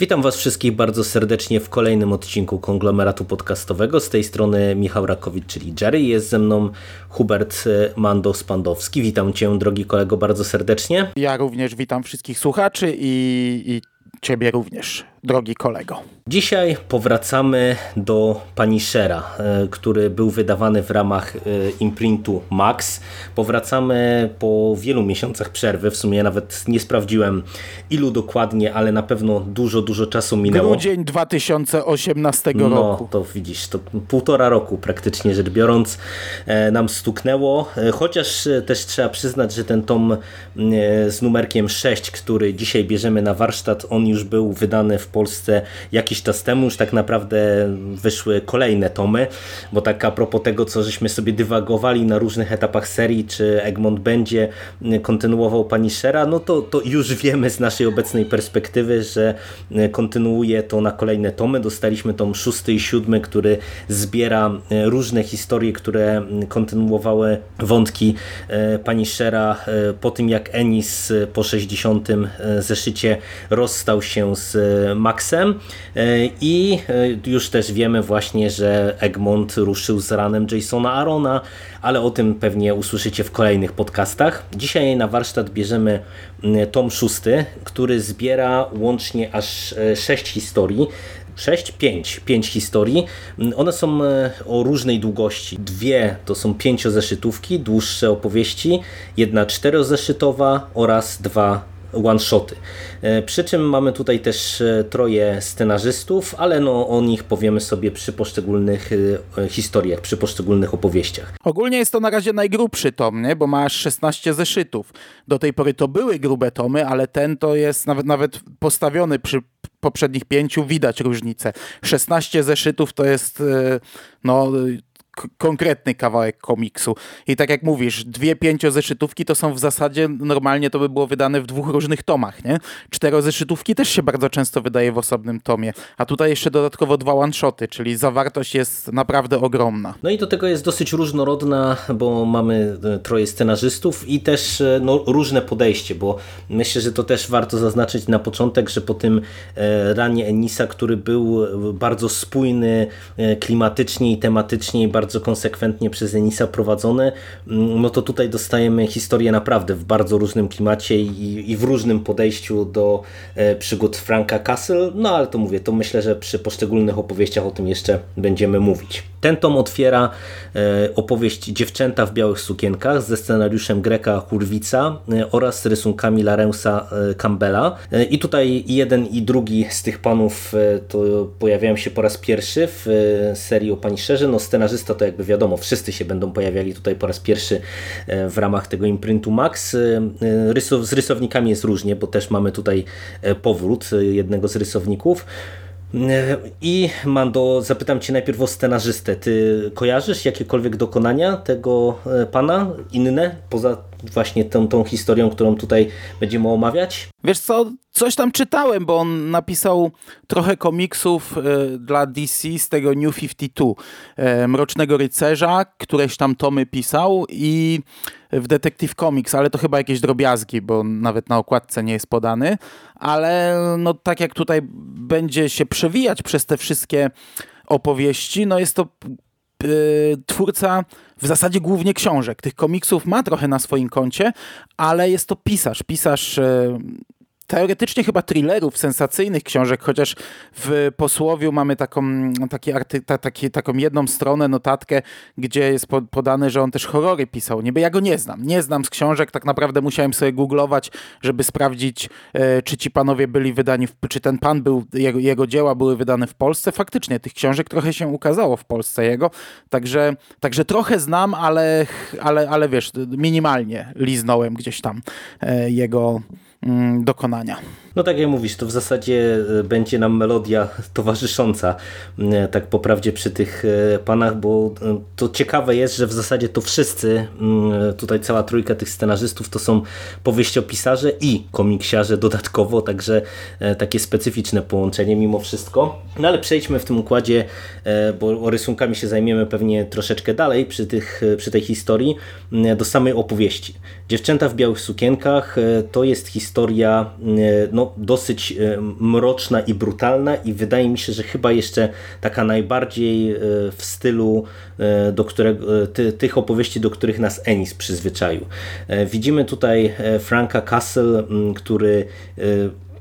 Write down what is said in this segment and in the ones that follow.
Witam Was wszystkich bardzo serdecznie w kolejnym odcinku konglomeratu podcastowego. Z tej strony Michał Rakowicz, czyli Jerry. Jest ze mną Hubert Mando-Spandowski. Witam Cię, drogi kolego, bardzo serdecznie. Ja również witam wszystkich słuchaczy i, i Ciebie również, drogi kolego. Dzisiaj powracamy do Punishera, e, który był wydawany w ramach e, imprintu Max. Powracamy po wielu miesiącach przerwy, w sumie nawet nie sprawdziłem ilu dokładnie, ale na pewno dużo, dużo czasu minęło. Grudzień 2018 no, roku. to widzisz, to półtora roku praktycznie rzecz biorąc e, nam stuknęło, chociaż też trzeba przyznać, że ten tom z numerkiem 6, który dzisiaj bierzemy na warsztat, on już był wydany w Polsce jakiś czas temu, już tak naprawdę wyszły kolejne tomy, bo tak a propos tego, co żeśmy sobie dywagowali na różnych etapach serii, czy Egmont będzie kontynuował Punishera, no to, to już wiemy z naszej obecnej perspektywy, że kontynuuje to na kolejne tomy. Dostaliśmy tom szósty i siódmy, który zbiera różne historie, które kontynuowały wątki Punishera po tym, jak Ennis po 60. zeszycie rozstał się z Maxem i już też wiemy właśnie, że Egmont ruszył z ranem Jasona Arona, ale o tym pewnie usłyszycie w kolejnych podcastach. Dzisiaj na warsztat bierzemy tom szósty, który zbiera łącznie aż sześć historii. 6, 5, 5 historii. One są o różnej długości. Dwie to są pięciozeszytówki, dłuższe opowieści, jedna czterozeszytowa oraz dwa one-shoty. Przy czym mamy tutaj też troje scenarzystów, ale no o nich powiemy sobie przy poszczególnych historiach, przy poszczególnych opowieściach. Ogólnie jest to na razie najgrubszy tom, nie? bo ma aż 16 zeszytów. Do tej pory to były grube tomy, ale ten to jest nawet, nawet postawiony przy poprzednich pięciu, widać różnicę. 16 zeszytów to jest no konkretny kawałek komiksu. I tak jak mówisz, dwie pięciozeszytówki to są w zasadzie, normalnie to by było wydane w dwóch różnych tomach, nie? Czterozeszytówki też się bardzo często wydaje w osobnym tomie, a tutaj jeszcze dodatkowo dwa one-shoty, czyli zawartość jest naprawdę ogromna. No i do tego jest dosyć różnorodna, bo mamy troje scenarzystów i też no, różne podejście, bo myślę, że to też warto zaznaczyć na początek, że po tym ranie Enisa, który był bardzo spójny klimatycznie i tematycznie i bardzo bardzo konsekwentnie przez Enisa prowadzone, no to tutaj dostajemy historię naprawdę w bardzo różnym klimacie i, i w różnym podejściu do e, przygód Franka Castle, no ale to mówię, to myślę, że przy poszczególnych opowieściach o tym jeszcze będziemy mówić. Ten tom otwiera e, opowieść Dziewczęta w białych sukienkach ze scenariuszem Greka Hurwica e, oraz rysunkami Larensa Campbella. I tutaj jeden i drugi z tych panów to pojawiają się po raz pierwszy w serii o Punisherze. No scenarzysta to jakby wiadomo, wszyscy się będą pojawiali tutaj po raz pierwszy w ramach tego imprintu Max. Z rysownikami jest różnie, bo też mamy tutaj powrót jednego z rysowników. I Mando, zapytam Cię najpierw o scenarzystę. Ty kojarzysz jakiekolwiek dokonania tego pana, inne, poza właśnie tą, tą historią, którą tutaj będziemy omawiać? Wiesz co, coś tam czytałem, bo on napisał trochę komiksów y, dla DC z tego New 52, y, Mrocznego Rycerza, któreś tam tomy pisał i w Detective Comics, ale to chyba jakieś drobiazgi, bo nawet na okładce nie jest podany, ale no tak jak tutaj będzie się przewijać przez te wszystkie opowieści, no jest to twórca w zasadzie głównie książek. Tych komiksów ma trochę na swoim koncie, ale jest to pisarz. Pisarz teoretycznie chyba thrillerów, sensacyjnych książek, chociaż w posłowiu mamy taką, taki arty, ta, taki, taką jedną stronę, notatkę, gdzie jest podane, że on też horrory pisał. Niby ja go nie znam. Nie znam z książek, tak naprawdę musiałem sobie googlować, żeby sprawdzić, e, czy ci panowie byli wydani, w, czy ten pan był, jego, jego dzieła były wydane w Polsce. Faktycznie tych książek trochę się ukazało w Polsce jego, także, także trochę znam, ale, ale, ale wiesz, minimalnie liznąłem gdzieś tam e, jego dokonania. No tak jak mówisz, to w zasadzie e, będzie nam melodia towarzysząca e, tak poprawdzie przy tych e, panach, bo to ciekawe jest, że w zasadzie to wszyscy, mm, tutaj cała trójka tych scenarzystów to są powieściopisarze i komiksiarze dodatkowo, także takie specyficzne połączenie mimo wszystko. No ale przejdźmy w tym układzie, bo rysunkami się zajmiemy pewnie troszeczkę dalej przy, tych, przy tej historii, do samej opowieści. Dziewczęta w białych sukienkach to jest historia no, dosyć e, mroczna i brutalna i wydaje mi się, że chyba jeszcze taka najbardziej e, w stylu e, do którego, ty, tych opowieści, do których nas Ennis przyzwyczaił. Widzimy tutaj Franka Castle, który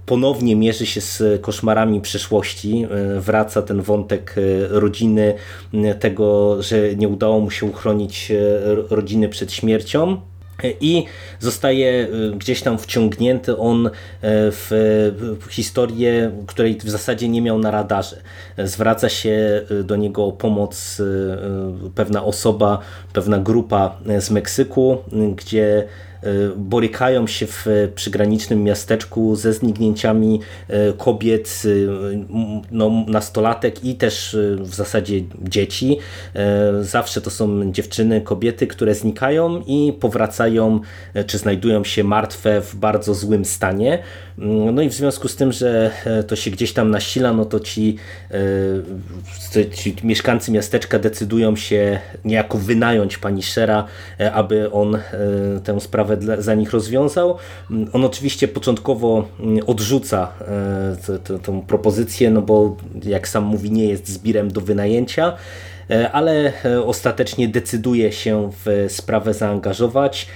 ponownie mierzy się z koszmarami przeszłości. Wraca ten wątek rodziny, tego, że nie udało mu się uchronić rodziny przed śmiercią i zostaje y, gdzieś tam wciągnięty on y, w historię, której w zasadzie nie miał na radarze. Zwraca się y, do niego o pomoc pewna osoba, pewna grupa z Meksyku, gdzie borykają się w przygranicznym miasteczku ze zniknięciami y, kobiet, y, no, nastolatek i też w zasadzie dzieci. Zawsze to są dziewczyny, kobiety, które znikają i powracają, czy znajdują się martwe w bardzo złym stanie. No i w związku z tym, że to się gdzieś tam nasila, no to ci, ci mieszkańcy miasteczka decydują się niejako wynająć pani Shera, aby on tę sprawę sprawę dla, za nich rozwiązał. On oczywiście początkowo mm, odrzuca e, tę propozycję, no bo jak sam mówi, nie jest zbirem do wynajęcia e, ale e, ostatecznie decyduje się w sprawę zaangażować.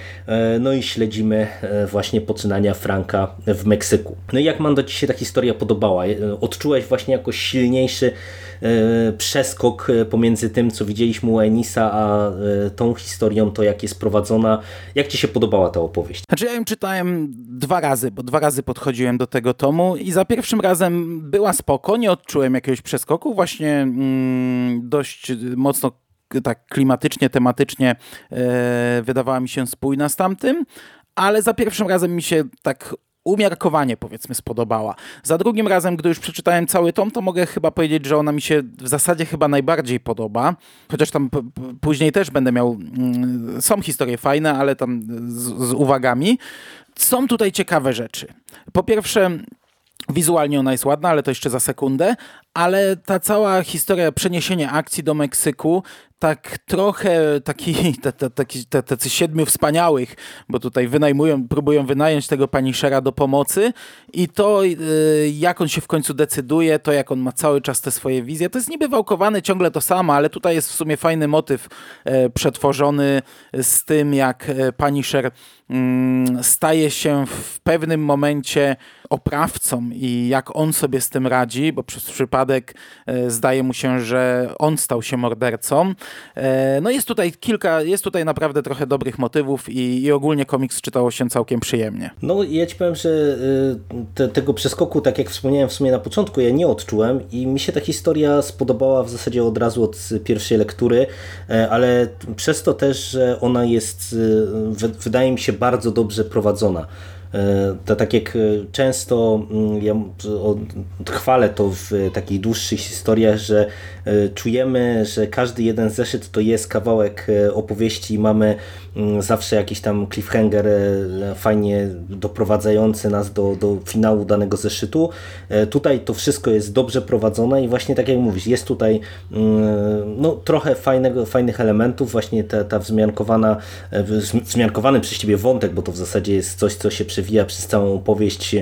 No i śledzimy właśnie poczynania Franka w Meksyku. No i jak Mando Ci się ta historia podobała? Odczułeś właśnie jakoś silniejszy E, przeskok e, pomiędzy tym, co widzieliśmy u Enisa, a e, tą historią, to jak jest prowadzona. Jak Ci się podobała ta opowieść? Znaczy ja ją czytałem dwa razy, bo dwa razy podchodziłem do tego tomu i za pierwszym razem była spoko, nie odczułem jakiegoś przeskoku, właśnie mm, dość mocno tak klimatycznie, tematycznie e, wydawała mi się spójna z tamtym, ale za pierwszym razem mi się tak umiarkowanie powiedzmy spodobała. Za drugim razem, gdy już przeczytałem cały tom, to mogę chyba powiedzieć, że ona mi się w zasadzie chyba najbardziej podoba, chociaż tam później też będę miał, mm, są historie fajne, ale tam z, z uwagami. Są tutaj ciekawe rzeczy. Po pierwsze, Wizualnie ona jest ładna, ale to jeszcze za sekundę. Ale ta cała historia przeniesienia akcji do Meksyku tak trochę taki, taki, tacy siedmiu wspaniałych, bo tutaj wynajmują, próbują wynająć tego Punishera do pomocy i to y, jak on się w końcu decyduje, to jak on ma cały czas te swoje wizje, to jest niby wałkowane ciągle to samo, ale tutaj jest w sumie fajny motyw e, przetworzony z tym, jak e, Punisher mm, staje się w pewnym momencie oprawcą i jak on sobie z tym radzi, bo przez przypadek e, zdaje mu się, że on stał się mordercą. E, no jest tutaj kilka, jest tutaj naprawdę trochę dobrych motywów i, i ogólnie komiks czytało się całkiem przyjemnie. No ja ci powiem, że y, te, tego przeskoku, tak jak wspomniałem w sumie na początku, ja nie odczułem i mi się ta historia spodobała w zasadzie od razu od pierwszej lektury, e, ale przez to też, że ona jest, wydaje mi się, bardzo dobrze prowadzona. E, to tak jak e, często mm, ja chwalę to w takich dłuższych historiach, że e, czujemy, że każdy jeden zeszyt to jest kawałek opowieści i mamy mm, zawsze jakiś tam cliffhanger fajnie doprowadzający nas do, do finału danego zeszytu. Tutaj to wszystko jest dobrze prowadzone i właśnie tak jak mówisz, jest tutaj mm, no, trochę fajnego, fajnych elementów, właśnie ta, ta wzmiankowana, wzmiankowany przez Ciebie wątek, bo to w zasadzie jest coś, co się przewija przez całą opowieść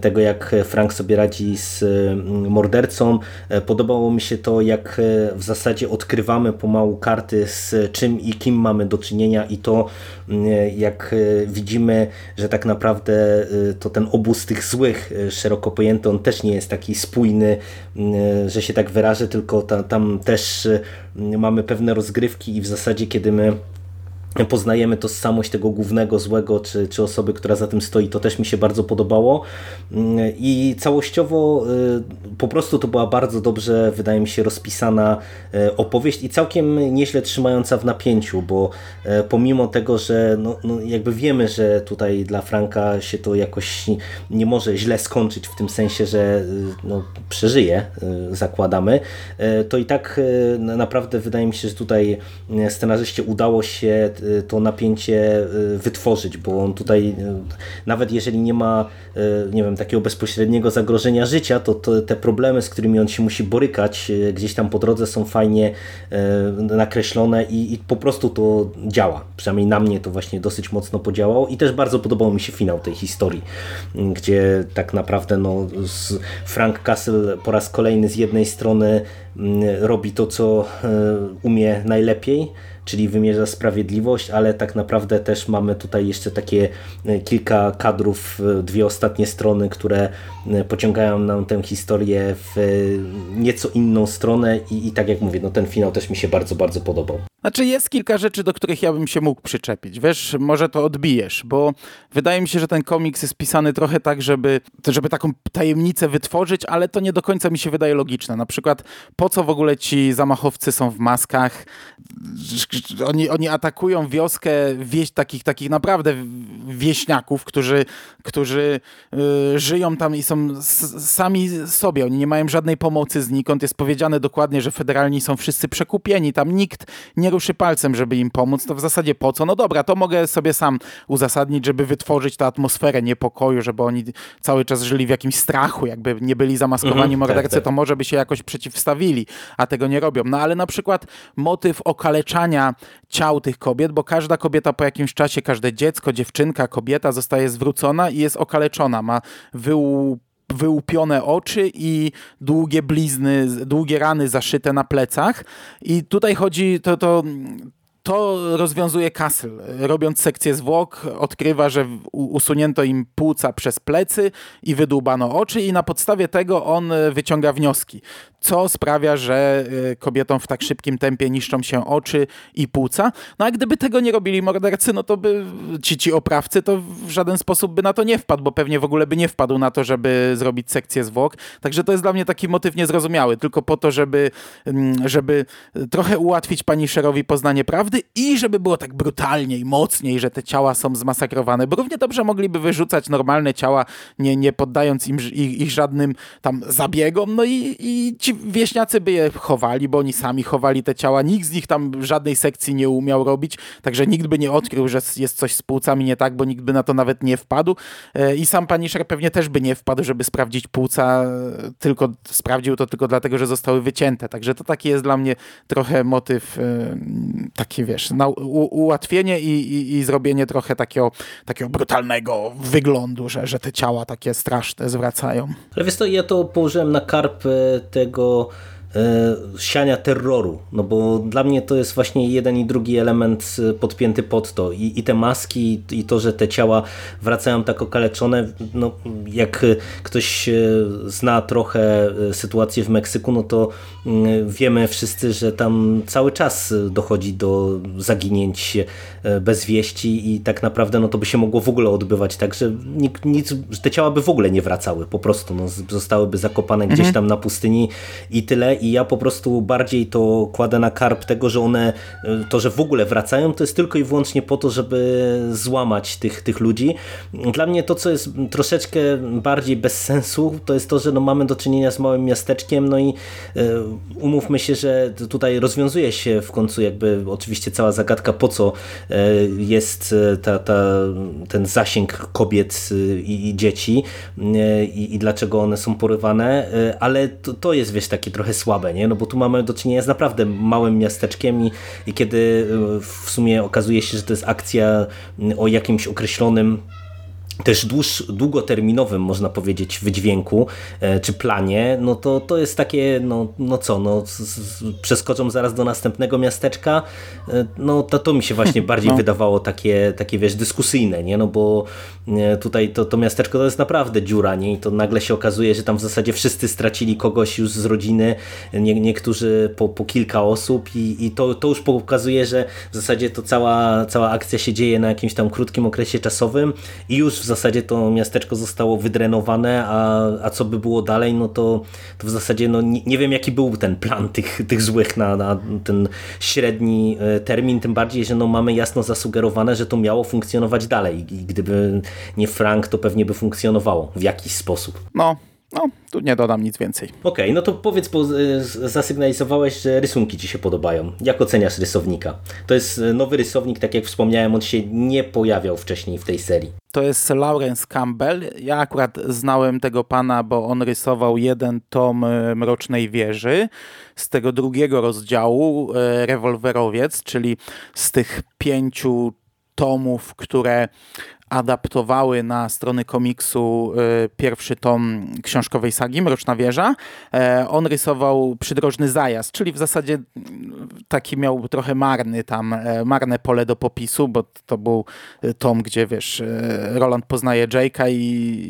tego, jak Frank sobie radzi z mm, mordercą. E, podobało mi się to, jak e, w zasadzie odkrywamy pomału karty, z czym i kim mamy do czynienia i to, mm, jak e, widzimy, że tak naprawdę to ten obóz tych złych, szeroko pojęty, on też nie jest taki spójny, mm, że się tak wyrażę, tylko ta, tam też mamy pewne rozgrywki i w zasadzie, kiedy my poznajemy tożsamość tego głównego złego, czy, czy osoby, która za tym stoi, to też mi się bardzo podobało. Mm, i całościowo y, po prostu to była bardzo dobrze, wydaje mi się, rozpisana y, opowieść i całkiem nieźle trzymająca w napięciu, bo y, pomimo tego, że no, no jakby wiemy, że tutaj dla Franka się to jakoś nie może źle skończyć w tym sensie, że no, przeżyje, zakładamy, to i tak naprawdę wydaje mi się, że tutaj scenarzyście udało się to napięcie y, wytworzyć, bo on tutaj y, nawet jeżeli nie ma nie wiem, takiego bezpośredniego zagrożenia życia, to, te problemy, z którymi on się musi borykać gdzieś tam po drodze są fajnie nakreślone i, i po prostu to działa. Przynajmniej na mnie to właśnie dosyć mocno podziałało i też bardzo podobał mi się finał tej historii, gdzie tak naprawdę no, Frank Castle po raz kolejny z jednej strony robi to, co umie najlepiej, czyli wymierza sprawiedliwość, ale tak naprawdę też mamy tutaj jeszcze takie e, kilka kadrów, e, dwie ostatnie strony, które e, pociągają nam tę historię w nieco inną stronę i, i tak jak mówię, no ten finał też mi się bardzo, bardzo podobał. Znaczy jest kilka rzeczy, do których ja bym się mógł przyczepić. Wiesz, może to odbijesz, bo wydaje mi się, że ten komiks jest pisany trochę tak, żeby, żeby taką tajemnicę wytworzyć, ale to nie do końca mi się wydaje logiczne. Na przykład po co w ogóle ci zamachowcy są w maskach? Oni, oni atakują wioskę, wieś takich, takich naprawdę wieśniaków, którzy, którzy yy, żyją tam i są sami sobie. Oni nie mają żadnej pomocy znikąd. Jest powiedziane dokładnie, że federalni są wszyscy przekupieni. Tam nikt nie ruszy palcem, żeby im pomóc, to w zasadzie po co? No dobra, to mogę sobie sam uzasadnić, żeby wytworzyć tę atmosferę niepokoju, żeby oni cały czas żyli w jakimś strachu, jakby nie byli zamaskowani mhm, mordercy, tak, tak. to może by się jakoś przeciwstawili, a tego nie robią. No ale na przykład motyw okaleczania ciał tych kobiet, bo każda kobieta po jakimś czasie, każde dziecko, dziewczynka, kobieta zostaje zwrócona i jest okaleczona, ma wył wyłupione oczy i długie blizny, długie rany zaszyte na plecach. I tutaj chodzi, to, to to rozwiązuje Castle. Robiąc sekcję zwłok, odkrywa, że usunięto im płuca przez plecy i wydłubano oczy i na podstawie tego on e, wyciąga wnioski, co sprawia, że e, kobietom w tak szybkim tempie niszczą się oczy i płuca. No a gdyby tego nie robili mordercy, no to by ci, ci oprawcy to w żaden sposób by na to nie wpadł, bo pewnie w ogóle by nie wpadł na to, żeby zrobić sekcję zwłok. Także to jest dla mnie taki motyw niezrozumiały, tylko po to, żeby, mm, żeby trochę ułatwić pani Szerowi poznanie prawdy, prawdy i żeby było tak brutalniej, mocniej, że te ciała są zmasakrowane, bo równie dobrze mogliby wyrzucać normalne ciała, nie, nie poddając im ich, ich żadnym tam zabiegom, no i, i ci wieśniacy by je chowali, bo oni sami chowali te ciała, nikt z nich tam żadnej sekcji nie umiał robić, także nikt by nie odkrył, że jest coś z płucami nie tak, bo nikt by na to nawet nie wpadł. E, i sam Punisher pewnie też by nie wpadł, żeby sprawdzić płuca, tylko sprawdził to tylko dlatego, że zostały wycięte, także to taki jest dla mnie trochę motyw e, wiesz, na, u, ułatwienie i, i, i, zrobienie trochę takiego, takiego brutalnego wyglądu, że, że te ciała takie straszne zwracają. Ale wiesz to ja to położyłem na karp tego siania terroru, no bo dla mnie to jest właśnie jeden i drugi element e, podpięty pod to I, i te maski i to, że te ciała wracają tak okaleczone, no jak ktoś e, zna trochę sytuację w Meksyku, no to mm, wiemy wszyscy, że tam cały czas dochodzi do zaginięć bez wieści i tak naprawdę no to by się mogło w ogóle odbywać tak, że nic, nic te ciała by w ogóle nie wracały, po prostu no, zostałyby zakopane gdzieś mhm. tam na pustyni i tyle i ja po prostu bardziej to kładę na karp tego, że one, to, że w ogóle wracają, to jest tylko i wyłącznie po to, żeby złamać tych, tych ludzi. Dla mnie to, co jest troszeczkę bardziej bez sensu, to jest to, że no mamy do czynienia z małym miasteczkiem, no i y, umówmy się, że tutaj rozwiązuje się w końcu jakby oczywiście cała zagadka, po co y, jest e, ta, ta, ten zasięg kobiet i, i dzieci y, i, dlaczego one są porywane, ale to, to jest wiesz takie trochę słabe słabe, nie? no bo tu mamy do czynienia z naprawdę małym miasteczkiem i, i kiedy e, w sumie okazuje się, że to jest akcja o jakimś określonym też dłuż, długoterminowym, można powiedzieć, wydźwięku e, czy planie, no to to jest takie, no, no co, no, z, z, przeskoczą zaraz do następnego miasteczka, e, no to, to mi się właśnie bardziej no. wydawało takie, takie, wiesz, dyskusyjne, nie, no bo e, tutaj to, to miasteczko to jest naprawdę dziura, nie, i to nagle się okazuje, że tam w zasadzie wszyscy stracili kogoś już z rodziny, nie, niektórzy po, po kilka osób i, i to, to już pokazuje, że w zasadzie to cała, cała akcja się dzieje na jakimś tam krótkim okresie czasowym i już w zasadzie to miasteczko zostało wydrenowane, a, a co by było dalej, no to, to w zasadzie no nie, nie wiem jaki był ten plan tych, tych złych na, na ten średni e, termin, tym bardziej, że no mamy jasno zasugerowane, że to miało funkcjonować dalej i gdyby nie Frank, to pewnie by funkcjonowało w jakiś sposób. No, no, tu nie dodam nic więcej. Okej, okay, no to powiedz, bo zasygnalizowałeś, że rysunki Ci się podobają. Jak oceniasz rysownika? To jest e, nowy rysownik, tak jak wspomniałem, on się nie pojawiał wcześniej w tej serii. To jest Lawrence Campbell. Ja akurat znałem tego pana, bo on rysował jeden tom e, Mrocznej Wieży z tego drugiego rozdziału, Rewolwerowiec, czyli z tych pięciu tomów, które adaptowały na strony komiksu e, pierwszy tom książkowej sagi Mroczna Wieża. E, on rysował Przydrożny Zajazd, czyli w zasadzie taki miał trochę marny tam, e, marne pole do popisu, bo to był tom, gdzie wiesz, Roland poznaje Jake'a i,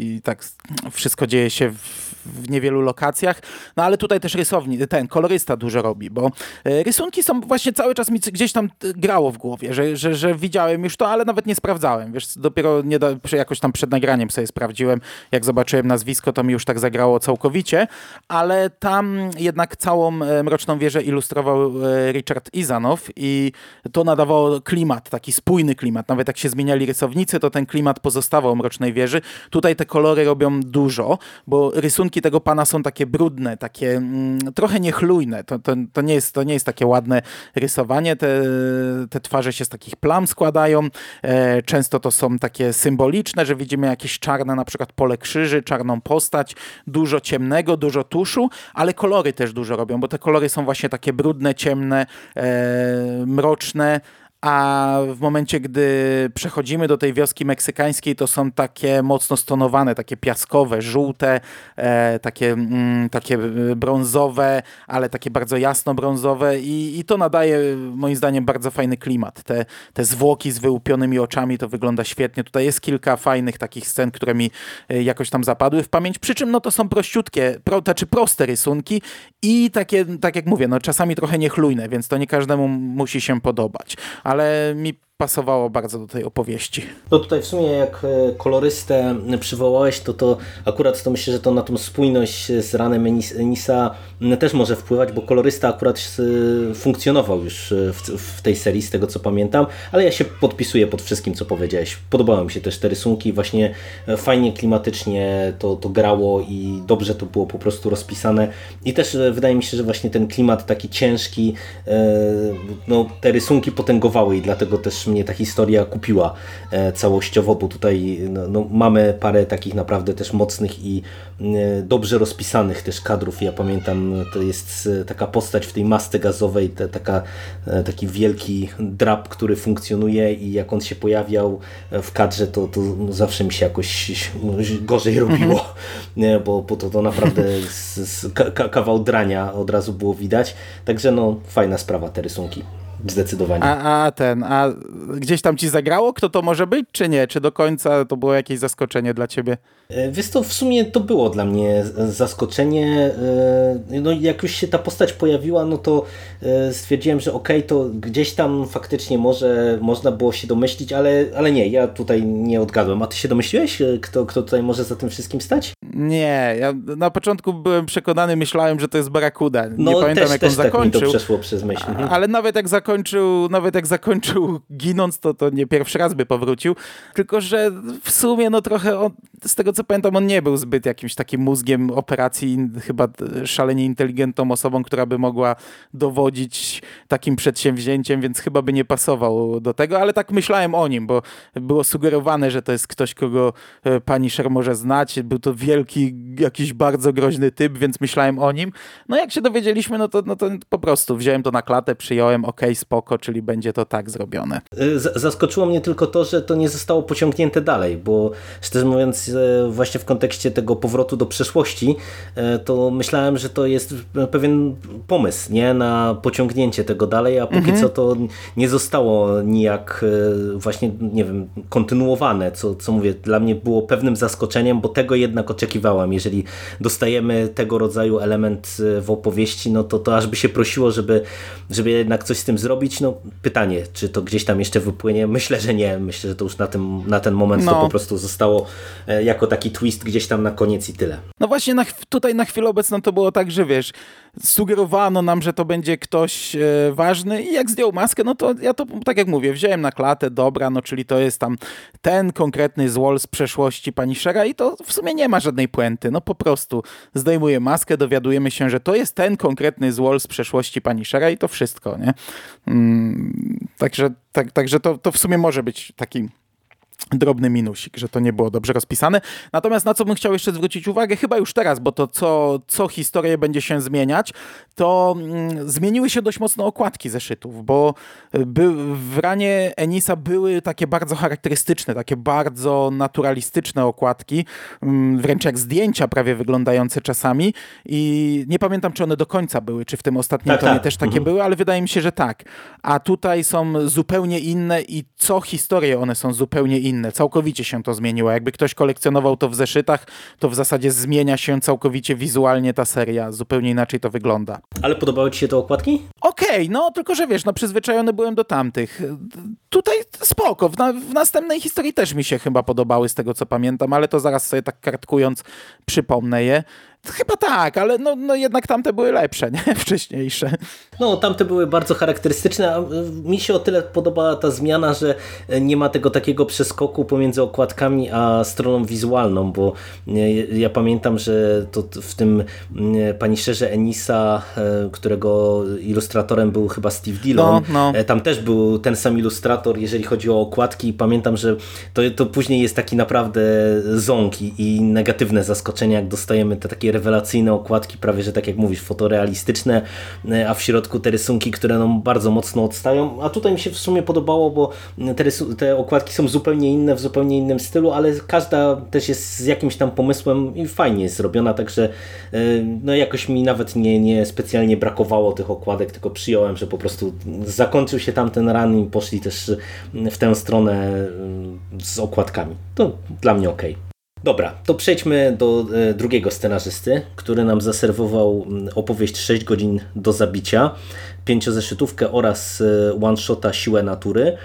i tak wszystko dzieje się w w niewielu lokacjach, no ale tutaj też rysownik, ten kolorysta dużo robi, bo rysunki są właśnie cały czas mi gdzieś tam grało w głowie, że, że, że widziałem już to, ale nawet nie sprawdzałem, wiesz, dopiero nie do, jakoś tam przed nagraniem sobie sprawdziłem, jak zobaczyłem nazwisko, to mi już tak zagrało całkowicie, ale tam jednak całą e, Mroczną Wieżę ilustrował e, Richard Izanow i to nadawało klimat, taki spójny klimat. Nawet jak się zmieniali rysownicy, to ten klimat pozostawał Mrocznej Wieży. Tutaj te kolory robią dużo, bo rysunki tego pana są takie brudne, takie mm, trochę niechlujne. To, to, to, nie jest, to nie jest takie ładne rysowanie. Te, te twarze się z takich plam składają. E, często to są takie takie symboliczne, że widzimy jakieś czarne na przykład pole krzyży, czarną postać, dużo ciemnego, dużo tuszu, ale kolory też dużo robią, bo te kolory są właśnie takie brudne, ciemne, e, mroczne, a w momencie, gdy przechodzimy do tej wioski meksykańskiej, to są takie mocno stonowane, takie piaskowe, żółte, e, takie, mm, takie brązowe, ale takie bardzo jasno brązowe i, i to nadaje moim zdaniem bardzo fajny klimat. Te, te zwłoki z wyłupionymi oczami, to wygląda świetnie. Tutaj jest kilka fajnych takich scen, które mi e, jakoś tam zapadły w pamięć, przy czym no to są prościutkie, pro, znaczy proste rysunki i takie, tak jak mówię, no czasami trochę niechlujne, więc to nie każdemu musi się podobać ale mi pasowało bardzo do tej opowieści. No tutaj w sumie jak e, kolorystę przywołałeś, to to akurat to myślę, że to na tą spójność z ranem Enisa też może wpływać, bo kolorysta akurat e, funkcjonował już e, w, w, tej serii, z tego co pamiętam, ale ja się podpisuję pod wszystkim, co powiedziałeś. Podobały mi się też te rysunki, właśnie fajnie klimatycznie to, to grało i dobrze to było po prostu rozpisane i też wydaje mi się, że właśnie ten klimat taki ciężki, no te rysunki potęgowały i dlatego też mnie ta historia kupiła e, całościowo, bo tutaj no, no, mamy parę takich naprawdę też mocnych i e, dobrze rozpisanych też kadrów. Ja pamiętam, to jest e, taka postać w tej masce gazowej, te, taka, taki wielki drap, który funkcjonuje i jak on się pojawiał w kadrze, to, to zawsze mi się jakoś gorzej robiło, mhm. bo, bo to, to naprawdę z, z, kawał drania od razu było widać. Także no fajna sprawa te rysunki. Zdecydowanie. A, a ten, a gdzieś tam ci zagrało, kto to może być, czy nie? Czy do końca to było jakieś zaskoczenie dla ciebie? E, wiesz to w sumie to było dla mnie zaskoczenie. E, no jak już się ta postać pojawiła, no to e, stwierdziłem, że okej, okay, to gdzieś tam faktycznie może można było się domyślić, ale, ale nie, ja tutaj nie odgadłem. A ty się domyśliłeś, kto, kto tutaj może za tym wszystkim stać? Nie, ja na początku byłem przekonany, myślałem, że to jest Barakuda. Nie no, pamiętam też, jak też on zakończył. Tak mi to przeszło przez myśl. Ale nawet jak zakończył, nawet jak zakończył ginąc, to, to nie pierwszy raz by powrócił. Tylko, że w sumie no trochę on, z tego co pamiętam, on nie był zbyt jakimś takim mózgiem operacji, chyba szalenie inteligentną osobą, która by mogła dowodzić takim przedsięwzięciem, więc chyba by nie pasował do tego, ale tak myślałem o nim, bo było sugerowane, że to jest ktoś, kogo e, pani Sher może znać. Był to wielki, jakiś bardzo groźny typ, więc myślałem o nim. No jak się dowiedzieliśmy, no to, no to po prostu wziąłem to na klatę, przyjąłem, ok, spoko, czyli będzie to tak zrobione. Zaskoczyło mnie tylko to, że to nie zostało pociągnięte dalej, bo szczerze mówiąc właśnie w kontekście tego powrotu do przeszłości, to myślałem, że to jest pewien pomysł nie na pociągnięcie tego dalej, a póki mhm. co to nie zostało nijak właśnie, nie wiem, kontynuowane, co, co mówię, dla mnie było pewnym zaskoczeniem, bo tego jednak oczekiwałam. Jeżeli dostajemy tego rodzaju element w opowieści, no to, to aż by się prosiło, żeby, żeby jednak coś z tym zrobić. No pytanie, czy to gdzieś tam jeszcze wypłynie? Myślę, że nie. Myślę, że to już na, tym, na ten moment no. to po prostu zostało e, jako taki twist gdzieś tam na koniec i tyle. No właśnie na, tutaj na chwilę obecną to było tak, że wiesz, sugerowano nam, że to będzie ktoś e, ważny i jak zdjął maskę, no to ja to, tak jak mówię, wziąłem na klatę, dobra, no czyli to jest tam ten konkretny złol z przeszłości pani Shera i to w sumie nie ma żadnej puenty, no po prostu zdejmuje maskę, dowiadujemy się, że to jest ten konkretny złol z przeszłości pani Shera i to wszystko, nie? Mm, także tak, także to, to w sumie może być taki drobny minusik, że to nie było dobrze rozpisane. Natomiast na co bym chciał jeszcze zwrócić uwagę, chyba już teraz, bo to co, co historię będzie się zmieniać, to mm, zmieniły się dość mocno okładki zeszytów, bo by, w ranie Enisa były takie bardzo charakterystyczne, takie bardzo naturalistyczne okładki, mm, wręcz jak zdjęcia prawie wyglądające czasami i nie pamiętam, czy one do końca były, czy w tym ostatnim tak, tomie tak. też takie mhm. były, ale wydaje mi się, że tak. A tutaj są zupełnie inne i co historię one są zupełnie inne inne. Całkowicie się to zmieniło. Jakby ktoś kolekcjonował to w zeszytach, to w zasadzie zmienia się całkowicie wizualnie ta seria. Zupełnie inaczej to wygląda. Ale podobały ci się te okładki? Okej, okay, no tylko że wiesz, no przyzwyczajony byłem do tamtych. Tutaj spoko. W, na, w następnej historii też mi się chyba podobały z tego co pamiętam, ale to zaraz sobie tak kartkując przypomnę je. Chyba tak, ale no, no jednak tamte były lepsze, nie? Wcześniejsze. No, tamte były bardzo charakterystyczne, a e, mi się o tyle podobała ta zmiana, że e, nie ma tego takiego przeskoku pomiędzy okładkami a stroną wizualną, bo e, ja pamiętam, że to w tym pani Szerze Enisa, którego ilustratorem był chyba Steve Dillon, no, no. tam też był ten sam ilustrator, jeżeli chodzi o okładki i pamiętam, że to, to później jest taki naprawdę ząg i, i negatywne zaskoczenie, jak dostajemy te takie rewelacyjne okładki, prawie że tak jak mówisz, fotorealistyczne, e, a w środku te rysunki, które nam bardzo mocno odstają. A tutaj mi się w sumie podobało, bo te, te okładki są zupełnie inne, w zupełnie innym stylu, ale każda też jest z jakimś tam pomysłem i fajnie jest zrobiona, także e, no jakoś mi nawet nie, nie specjalnie brakowało tych okładek, tylko przyjąłem, że po prostu zakończył się tamten ran i poszli też w tę stronę e, z okładkami. To dla mnie ok. Dobra, to przejdźmy do e, drugiego scenarzysty, który nam zaserwował mm, opowieść 6 godzin do zabicia, pięciozeszytówkę oraz e, one-shota Siłę Natury.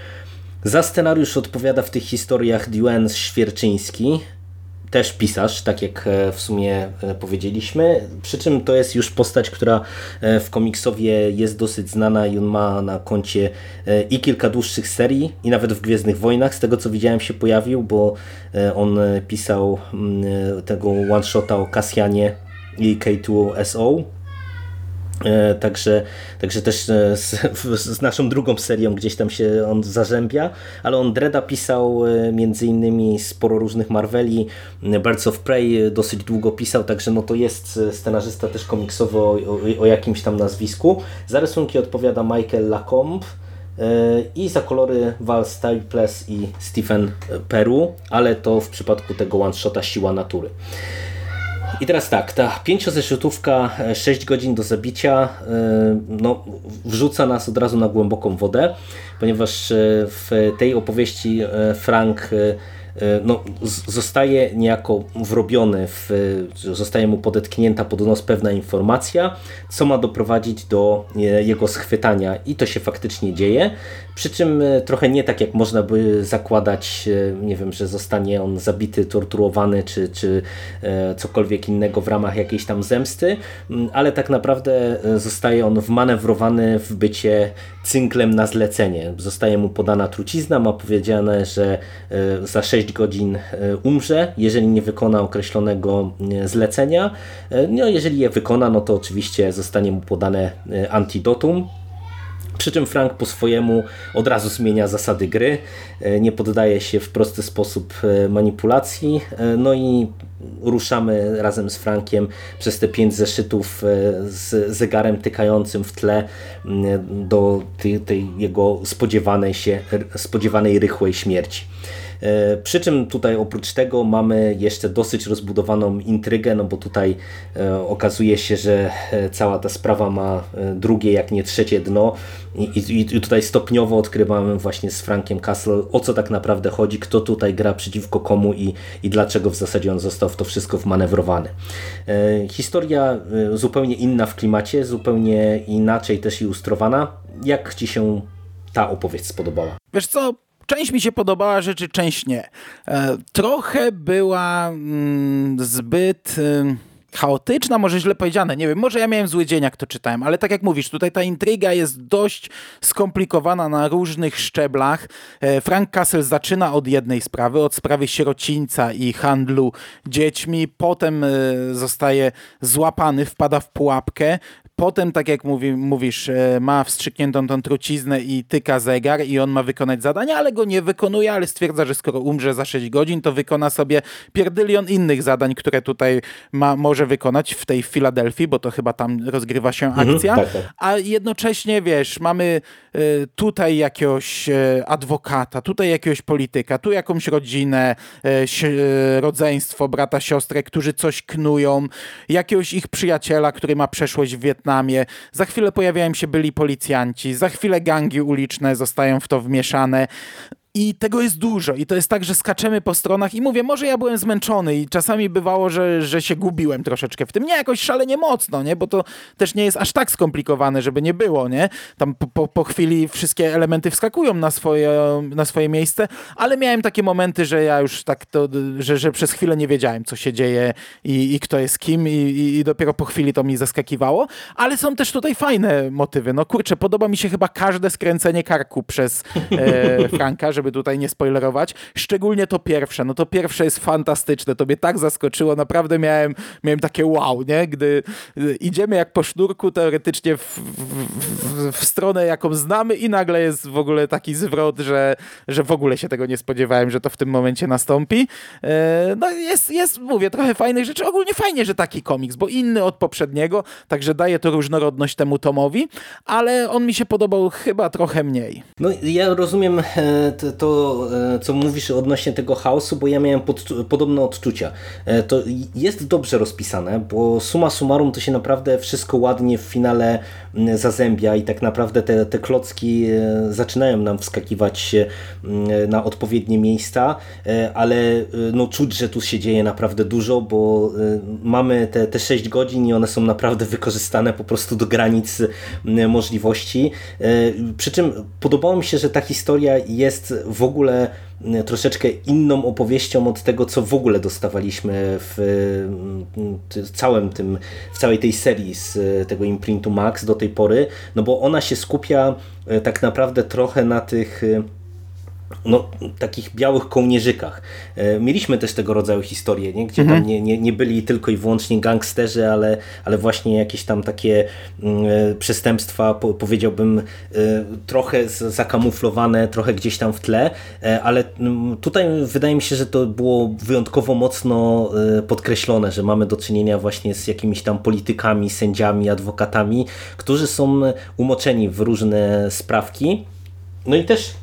Za scenariusz odpowiada w tych historiach Duen Świerczyński, też pisarz, tak jak e, w sumie e, powiedzieliśmy. Przy czym to jest już postać, która e, w komiksowie jest dosyć znana i on ma na koncie i kilka dłuższych serii, i nawet w Gwiezdnych Wojnach, z tego co widziałem się pojawił, bo on pisał mm, tego one-shota o Kasjanie i K2SO, E, także, także też e, z, z, naszą drugą serią gdzieś tam się on zarzębia, ale on Dreda pisał e, między innymi sporo różnych Marveli, Birds of Prey dosyć długo pisał, także no to jest scenarzysta też komiksowy o, o, o jakimś tam nazwisku. Za rysunki odpowiada Michael Lacombe i za kolory Val Staples i Stephen Peru, ale to w przypadku tego one-shota Siła Natury. I teraz tak, ta pięciozeszytówka, 6 e, godzin do zabicia, e, no, wrzuca nas od razu na głęboką wodę, ponieważ e, w tej opowieści Frank no, zostaje niejako wrobiony, w, zostaje mu podetknięta pod nos pewna informacja, co ma doprowadzić do e, jego schwytania. I to się faktycznie dzieje, przy czym e, trochę nie tak jak można by zakładać, nie wiem, że zostanie on zabity, torturowany czy, czy cokolwiek innego w ramach jakiejś tam zemsty, ale tak naprawdę zostaje on wmanewrowany w bycie cynklem na zlecenie. Zostaje mu podana trucizna, ma powiedziane, że za 6 6 godzin e, umrze, jeżeli nie wykona określonego e, zlecenia. E, no, jeżeli je wykona, no to oczywiście zostanie mu podane antidotum, przy czym Frank po swojemu od razu zmienia zasady gry, nie poddaje się w prosty sposób manipulacji, no i ruszamy razem z Frankiem przez te pięć zeszytów z zegarem tykającym w tle do tej, tej jego spodziewanej się, spodziewanej rychłej śmierci. E, przy czym tutaj oprócz tego mamy jeszcze dosyć rozbudowaną intrygę, no bo tutaj e, okazuje się, że e, cała ta sprawa ma drugie, jak nie trzecie dno i, i, i tutaj stopniowo odkrywamy właśnie z Frankiem Castle o co tak naprawdę chodzi, kto tutaj gra przeciwko komu i, i dlaczego w zasadzie on został w to wszystko wmanewrowany. Historia zupełnie inna w klimacie, zupełnie inaczej też ilustrowana. Jak Ci się ta opowieść spodobała? Wiesz co, Część mi się podobała rzeczy, część nie. E, trochę była mm, zbyt y, chaotyczna, może źle powiedziane, nie wiem, może ja miałem zły dzień, jak to czytałem, ale tak jak mówisz, tutaj ta intryga jest dość skomplikowana na różnych szczeblach. E, Frank Castle zaczyna od jednej sprawy, od sprawy sierocińca i handlu dziećmi, potem e, zostaje złapany, wpada w pułapkę, Potem, tak jak mówi, mówisz, e, ma wstrzykniętą tą truciznę i tyka zegar i on ma wykonać zadanie, ale go nie wykonuje, ale stwierdza, że skoro umrze za 6 godzin, to wykona sobie pierdylion innych zadań, które tutaj ma, może wykonać w tej Filadelfii, bo to chyba tam rozgrywa się mhm, akcja. Mhm, tak, tak. A jednocześnie, wiesz, mamy e, tutaj jakiegoś e, adwokata, tutaj jakiegoś polityka, tu jakąś rodzinę, rodzeństwo, brata, siostrę, którzy coś knują, jakiegoś ich przyjaciela, który ma przeszłość w Wietnamie, Wietnamie, za chwilę pojawiają się byli policjanci, za chwilę gangi uliczne zostają w to wmieszane. I tego jest dużo. I to jest tak, że skaczemy po stronach i mówię, może ja byłem zmęczony i czasami bywało, że, że się gubiłem troszeczkę w tym. Nie jakoś szalenie mocno, nie? Bo to też nie jest aż tak skomplikowane, żeby nie było, nie? Tam po, po, po chwili wszystkie elementy wskakują na swoje, na swoje miejsce, ale miałem takie momenty, że ja już tak to, że, że przez chwilę nie wiedziałem, co się dzieje i, i kto jest kim i, i, i dopiero po chwili to mi zaskakiwało. Ale są też tutaj fajne motywy. No kurczę, podoba mi się chyba każde skręcenie karku przez e, Franka, żeby żeby tutaj nie spoilerować. Szczególnie to pierwsze. No to pierwsze jest fantastyczne. To mnie tak zaskoczyło. Naprawdę miałem, miałem takie wow, nie? Gdy idziemy jak po sznurku teoretycznie w, w, w, stronę, jaką znamy i nagle jest w ogóle taki zwrot, że, że w ogóle się tego nie spodziewałem, że to w tym momencie nastąpi. E, no jest, jest, mówię, trochę fajnych rzeczy. Ogólnie fajnie, że taki komiks, bo inny od poprzedniego, także daje to różnorodność temu tomowi, ale on mi się podobał chyba trochę mniej. No ja rozumiem e, to, e, co mówisz odnośnie tego chaosu, bo ja miałem pod, podobne odczucia. E, to jest dobrze rozpisane, bo suma summarum to się naprawdę wszystko ładnie w finale zazębia i tak naprawdę te, te klocki e, zaczynają nam wskakiwać na odpowiednie miejsca, ale no czuć, że tu się dzieje naprawdę dużo, bo mamy te, te 6 godzin i one są naprawdę wykorzystane po prostu do granic możliwości. Przy czym podobało mi się, że ta historia jest w ogóle mm, troszeczkę inną opowieścią od tego, co w ogóle dostawaliśmy w mm, całym tym, w całej tej serii z tego imprintu Max do tej pory, no bo ona się skupia e, tak naprawdę trochę na tych e, no, takich białych kołnierzykach. E, mieliśmy też tego rodzaju historie, nie? gdzie mhm. tam nie, nie, nie byli tylko i wyłącznie gangsterzy, ale, ale właśnie jakieś tam takie mm, e, przestępstwa, po, powiedziałbym, e, trochę zakamuflowane, trochę gdzieś tam w tle, ale mm, tutaj wydaje mi się, że to było wyjątkowo mocno podkreślone, że mamy do czynienia właśnie z jakimiś tam politykami, sędziami, adwokatami, którzy są umoczeni w różne sprawki. No i też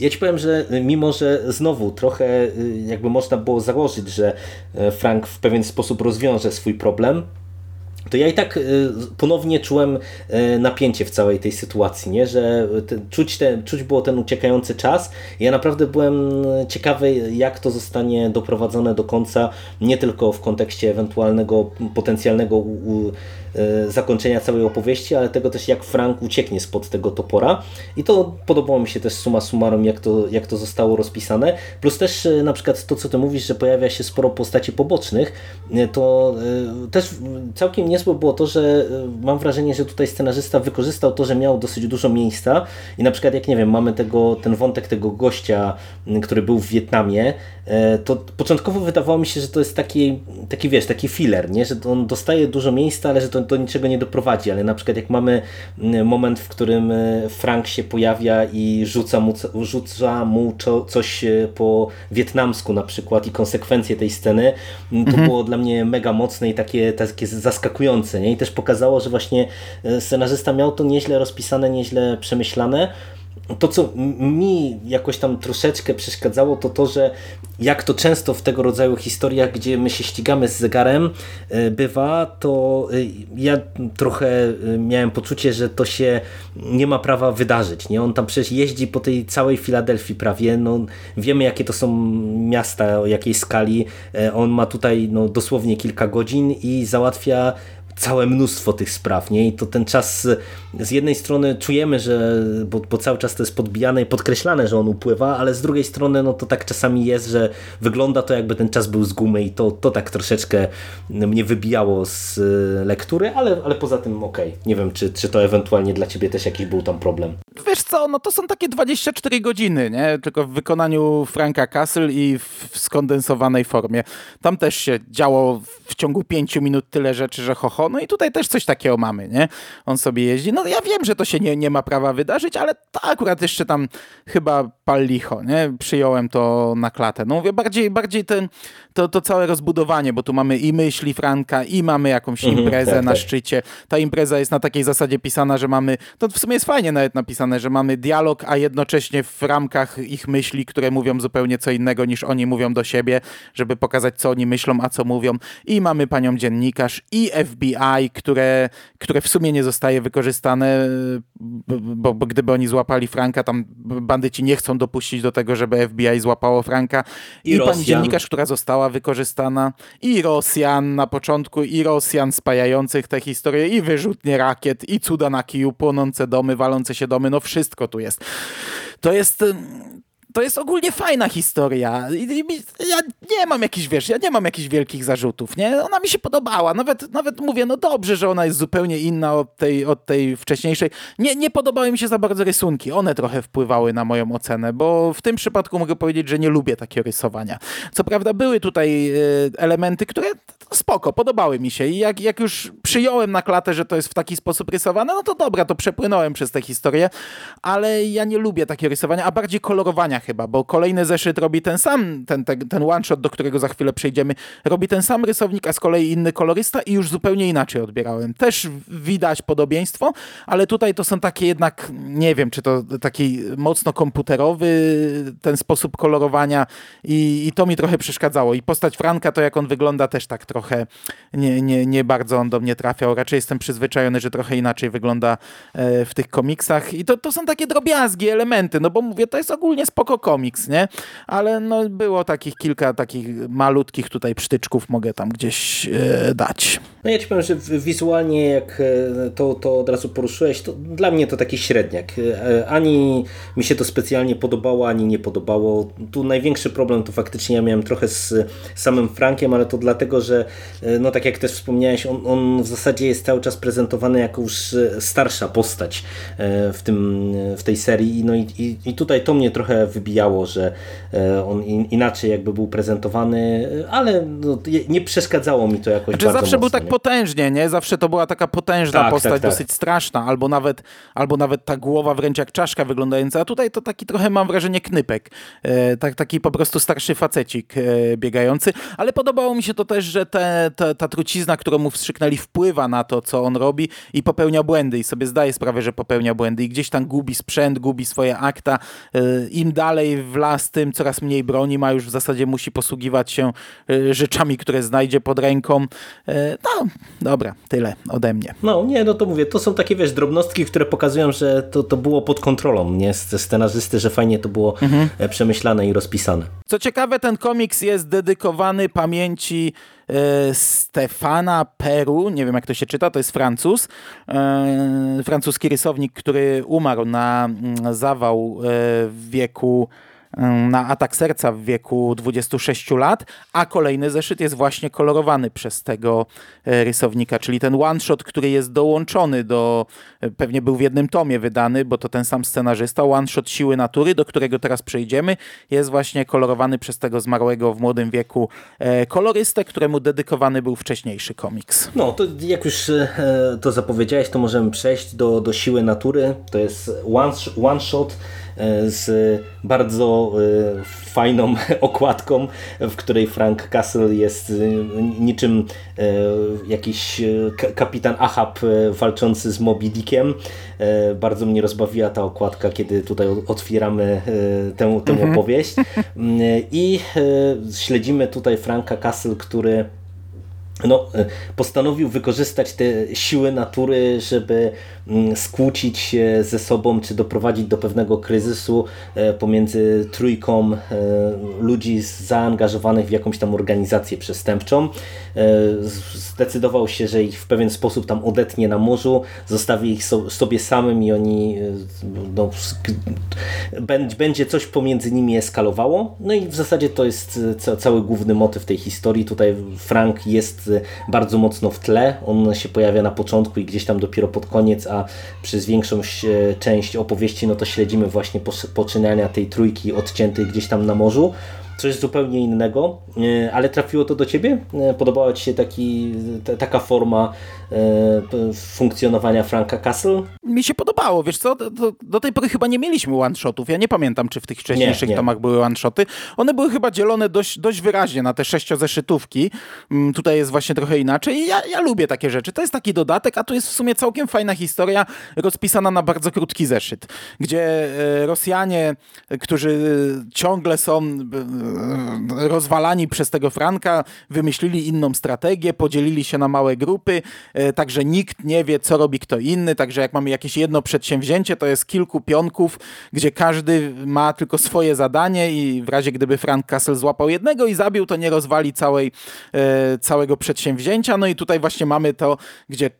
ja ci powiem, że mimo, że znowu trochę y, jakby można było założyć, że e, Frank w pewien sposób rozwiąże swój problem, to ja i tak y, ponownie czułem e, napięcie w całej tej sytuacji, nie? że czuć, te, czuć było ten uciekający czas. Ja naprawdę byłem ciekawy, jak to zostanie doprowadzone do końca, nie tylko w kontekście ewentualnego potencjalnego E, zakończenia całej opowieści, ale tego też jak Frank ucieknie spod tego topora. I to podobało mi się też suma summarum jak to, jak to zostało rozpisane, plus też e, na przykład to co ty mówisz, że pojawia się sporo postaci pobocznych, e, to też całkiem niezłe było to, że mam wrażenie, że tutaj scenarzysta wykorzystał to, że miał dosyć dużo miejsca. I na przykład jak nie wiem, mamy tego, ten wątek tego gościa, który był w Wietnamie, to początkowo wydawało mi się, że to jest taki, taki wiesz, taki filler, nie? że on dostaje dużo miejsca, ale że to to do niczego nie doprowadzi, ale na przykład jak mamy mm, moment, w którym e, Frank się pojawia i rzuca mu, rzuca mu coś e, po wietnamsku na przykład i konsekwencje tej sceny, mm, to mhm. było dla mnie mega mocne i takie, takie zaskakujące. Nie? I też pokazało, że właśnie scenarzysta miał to nieźle rozpisane, nieźle przemyślane, to, co mi jakoś tam troszeczkę przeszkadzało, to to, że jak to często w tego rodzaju historiach, gdzie my się ścigamy z zegarem, e, bywa, to e, ja trochę e, miałem poczucie, że to się nie ma prawa wydarzyć. Nie? On tam przecież jeździ po tej całej Filadelfii prawie. No, wiemy, jakie to są miasta, o jakiej skali. On ma tutaj no, dosłownie kilka godzin i załatwia całe mnóstwo tych spraw, nie? I to ten czas z jednej strony czujemy, że, bo, bo, cały czas to jest podbijane i podkreślane, że on upływa, ale z drugiej strony no to tak czasami jest, że wygląda to jakby ten czas był z gumy i to, to tak troszeczkę mnie wybijało z e, lektury, ale, ale poza tym okej. Okay. Nie wiem, czy, czy to ewentualnie dla ciebie też jakiś był tam problem. Wiesz co, no to są takie 24 godziny, nie? Tylko w wykonaniu Franka Castle i w skondensowanej formie. Tam też się działo w ciągu 5 minut tyle rzeczy, że ho, ho no i tutaj też coś takiego mamy, nie? On sobie jeździ. No ja wiem, że to się nie, nie ma prawa wydarzyć, ale to akurat jeszcze tam chyba pal licho, nie? Przyjąłem to na klatę. No mówię, bardziej, bardziej ten, to, to całe rozbudowanie, bo tu mamy i myśli Franka, i mamy jakąś mhm, imprezę tak, na tak. szczycie. Ta impreza jest na takiej zasadzie pisana, że mamy, to w sumie jest fajnie nawet napisane, że mamy dialog, a jednocześnie w ramkach ich myśli, które mówią zupełnie co innego niż oni mówią do siebie, żeby pokazać, co oni myślą, a co mówią. I mamy panią dziennikarz, i FBI, które, które w sumie nie zostaje wykorzystane, bo, bo gdyby oni złapali Franka, tam bandyci nie chcą dopuścić do tego, żeby FBI złapało Franka. I, I pani dziennikarz, która została wykorzystana, i Rosjan na początku, i Rosjan spajających te historie, i wyrzutnie rakiet, i cuda na kiju, płonące domy, walące się domy, no wszystko tu jest. To jest to jest ogólnie fajna historia. I, ja nie mam jakichś, wiesz, ja nie mam jakichś wielkich zarzutów, nie? Ona mi się podobała. Nawet, nawet mówię, no dobrze, że ona jest zupełnie inna od tej, od tej wcześniejszej. Nie, nie podobały mi się za bardzo rysunki. One trochę wpływały na moją ocenę, bo w tym przypadku mogę powiedzieć, że nie lubię takiego rysowania. Co prawda były tutaj y, elementy, które spoko, podobały mi się i jak, jak już przyjąłem na klatę, że to jest w taki sposób rysowane, no to dobra, to przepłynąłem przez tę historię, ale ja nie lubię takiego rysowania, a bardziej kolorowania chyba, bo kolejny zeszyt robi ten sam, ten, ten, ten one-shot, do którego za chwilę przejdziemy, robi ten sam rysownik, a z kolei inny kolorysta i już zupełnie inaczej odbierałem. Też widać podobieństwo, ale tutaj to są takie jednak, nie wiem, czy to taki mocno komputerowy ten sposób kolorowania i, i to mi trochę przeszkadzało. I postać Franka, to jak on wygląda też tak trochę nie, nie, nie bardzo on do mnie trafiał. Raczej jestem przyzwyczajony, że trochę inaczej wygląda e, w tych komiksach i to, to są takie drobiazgi, elementy, no bo mówię, to jest ogólnie spoko komiks, nie? Ale no, było takich kilka takich malutkich tutaj przytyczków mogę tam gdzieś e, dać. No ja ci powiem, że wizualnie jak e, to, to od razu poruszyłeś, to dla mnie to taki średniak. Ani mi się to specjalnie podobało, ani nie podobało. Tu największy problem to faktycznie ja miałem trochę z samym Frankiem, ale to dlatego, że no tak jak też wspomniałeś, on, on w zasadzie jest cały czas prezentowany jako już starsza postać w, tym, w tej serii. No i, i, i tutaj to mnie trochę wybijało, że on inaczej jakby był prezentowany, ale no, nie przeszkadzało mi to jakoś znaczy, bardzo zawsze mocno, był tak potężnie, nie? Zawsze to była taka potężna tak, postać, tak, tak. dosyć straszna, albo nawet, albo nawet ta głowa wręcz jak czaszka wyglądająca, a tutaj to taki trochę mam wrażenie knypek, e, tak, taki po prostu starszy facecik e, biegający, ale podobało mi się to też, że te, te, ta trucizna, którą mu wstrzyknęli wpływa na to, co on robi i popełnia błędy i sobie zdaje sprawę, że popełnia błędy i gdzieś tam gubi sprzęt, gubi swoje akta, e, im dalej w las, tym coraz mniej broni ma, już w zasadzie musi posługiwać się e, rzeczami, które znajdzie pod ręką. E, no, dobra, tyle ode mnie. No nie, no to mówię, to są takie wiesz, drobnostki, które pokazują, że to, to było pod kontrolą, nie? Scenarzysty, że fajnie to było mhm. E, przemyślane i rozpisane. Co ciekawe, ten komiks jest dedykowany pamięci Stefana Peru, nie wiem jak to się czyta, to jest Francuz, e, francuski rysownik, który umarł na mm, zawał e, w wieku na atak serca w wieku 26 lat, a kolejny zeszyt jest właśnie kolorowany przez tego e, rysownika, czyli ten one shot, który jest dołączony do, e, pewnie był w jednym tomie wydany, bo to ten sam scenarzysta, one shot Siły Natury, do którego teraz przejdziemy, jest właśnie kolorowany przez tego zmarłego w młodym wieku e, kolorystę, któremu dedykowany był wcześniejszy komiks. No, to jak już to zapowiedziałeś, to możemy przejść do, do Siły Natury. To jest one, one shot z bardzo e, fajną okładką, w której Frank Castle jest e, niczym e, jakiś kapitan Ahab walczący z Moby Dickiem. Bardzo mnie rozbawiła ta okładka, kiedy tutaj otwieramy tę, tę mhm. opowieść. I śledzimy tutaj Franka Castle, który no, postanowił wykorzystać te siły natury, żeby Mm, skłócić się ze sobą, czy doprowadzić do pewnego kryzysu e, pomiędzy trójką e, ludzi zaangażowanych w jakąś tam organizację przestępczą. E, zdecydował się, że ich w pewien sposób tam odetnie na morzu, zostawi ich sobie samym i oni no, będzie coś pomiędzy nimi eskalowało. No i w zasadzie to jest cały główny motyw tej historii. Tutaj Frank jest bardzo mocno w tle, on się pojawia na początku i gdzieś tam dopiero pod koniec, a przez większą część opowieści no to śledzimy właśnie poczynania tej trójki odciętej gdzieś tam na morzu coś zupełnie innego, e, ale trafiło to do Ciebie? E, podobała Ci się taki, taka forma e, funkcjonowania Franka Castle? Mi się podobało, wiesz co, do, do tej pory chyba nie mieliśmy one-shotów, ja nie pamiętam, czy w tych wcześniejszych nie, nie. tomach były one-shoty. One były chyba dzielone dość, dość wyraźnie na te sześciozeszytówki, mm, tutaj jest właśnie trochę inaczej ja, ja lubię takie rzeczy, to jest taki dodatek, a tu jest w sumie całkiem fajna historia rozpisana na bardzo krótki zeszyt, gdzie Rosjanie, którzy ciągle są rozwalani przez tego Franka, wymyślili inną strategię, podzielili się na małe grupy, e, także nikt nie wie, co robi kto inny, także jak mamy jakieś jedno przedsięwzięcie, to jest kilku pionków, gdzie każdy ma tylko swoje zadanie i w razie gdyby Frank Castle złapał jednego i zabił, to nie rozwali całej, e, całego przedsięwzięcia. No i tutaj właśnie mamy to, gdzie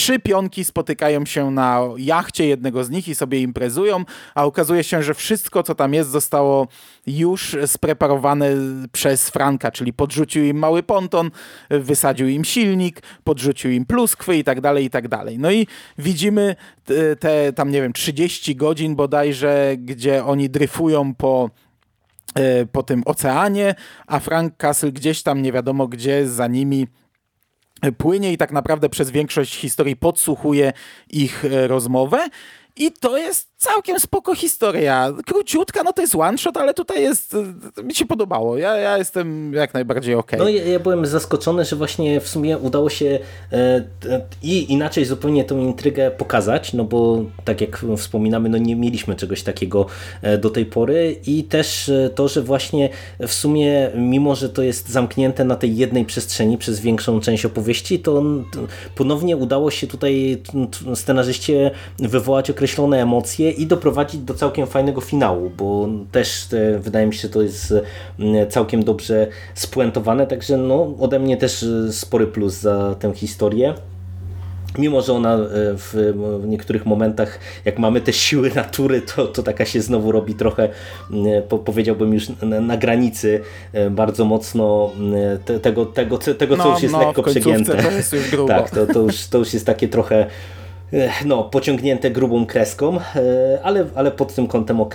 trzy pionki spotykają się na jachcie jednego z nich i sobie imprezują, a okazuje się, że wszystko, co tam jest, zostało już spreparowane przez Franka, czyli podrzucił im mały ponton, wysadził im silnik, podrzucił im pluskwy i tak dalej, i tak dalej. No i widzimy te tam, nie wiem, 30 godzin bodajże, gdzie oni dryfują po e, po tym oceanie, a Frank Castle gdzieś tam nie wiadomo gdzie za nimi płynie i tak naprawdę przez większość historii podsłuchuje ich e, rozmowę. I to jest całkiem spoko historia. Króciutka, no to jest one shot, ale tutaj jest, mi się podobało. Ja, ja jestem jak najbardziej okej. Okay. No ja, ja, byłem zaskoczony, że właśnie w sumie udało się e, i inaczej zupełnie tą intrygę pokazać, no bo tak jak wspominamy, no nie mieliśmy czegoś takiego e, do tej pory i też e, to, że właśnie w sumie, mimo że to jest zamknięte na tej jednej przestrzeni przez większą część opowieści, to ponownie udało się tutaj scenarzyście wywołać określone emocje i doprowadzić do całkiem fajnego finału, bo też e, wydaje mi się, że to jest całkiem dobrze spuentowane, także no, ode mnie też e, spory plus za tę historię. Mimo, że ona e, w niektórych momentach, jak mamy te siły natury, to, to taka się znowu robi trochę, powiedziałbym już na, na granicy bardzo mocno tego, tego, tego co no, już jest no, lekko przegięte. To jest już grubo. Tak, to, to, już, to już jest takie trochę no, pociągnięte grubą kreską, e, ale, ale pod tym kątem ok.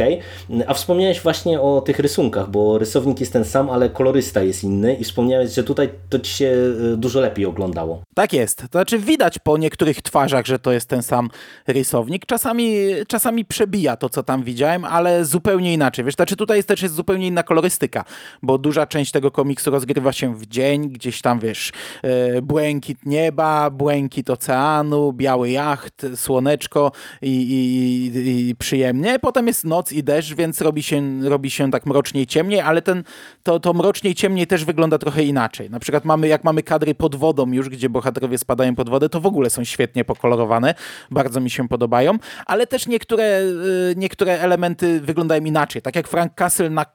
A wspomniałeś właśnie o tych rysunkach, bo rysownik jest ten sam, ale kolorysta jest inny i wspomniałeś, że tutaj to ci się e, dużo lepiej oglądało. Tak jest. To znaczy widać po niektórych twarzach, że to jest ten sam rysownik. Czasami, czasami przebija to, co tam widziałem, ale zupełnie inaczej. Wiesz, znaczy tutaj jest, też jest zupełnie inna kolorystyka, bo duża część tego komiksu rozgrywa się w dzień, gdzieś tam, wiesz, e, błękit nieba, błękit oceanu, biały słoneczko i, i, i, przyjemnie. Potem jest noc i deszcz, więc robi się, robi się tak mroczniej, ciemniej, ale ten, to, to mroczniej, ciemniej też wygląda trochę inaczej. Na przykład mamy, jak mamy kadry pod wodą już, gdzie bohaterowie spadają pod wodę, to w ogóle są świetnie pokolorowane. Bardzo mi się podobają, ale też niektóre, y, niektóre elementy wyglądają inaczej. Tak jak Frank Castle na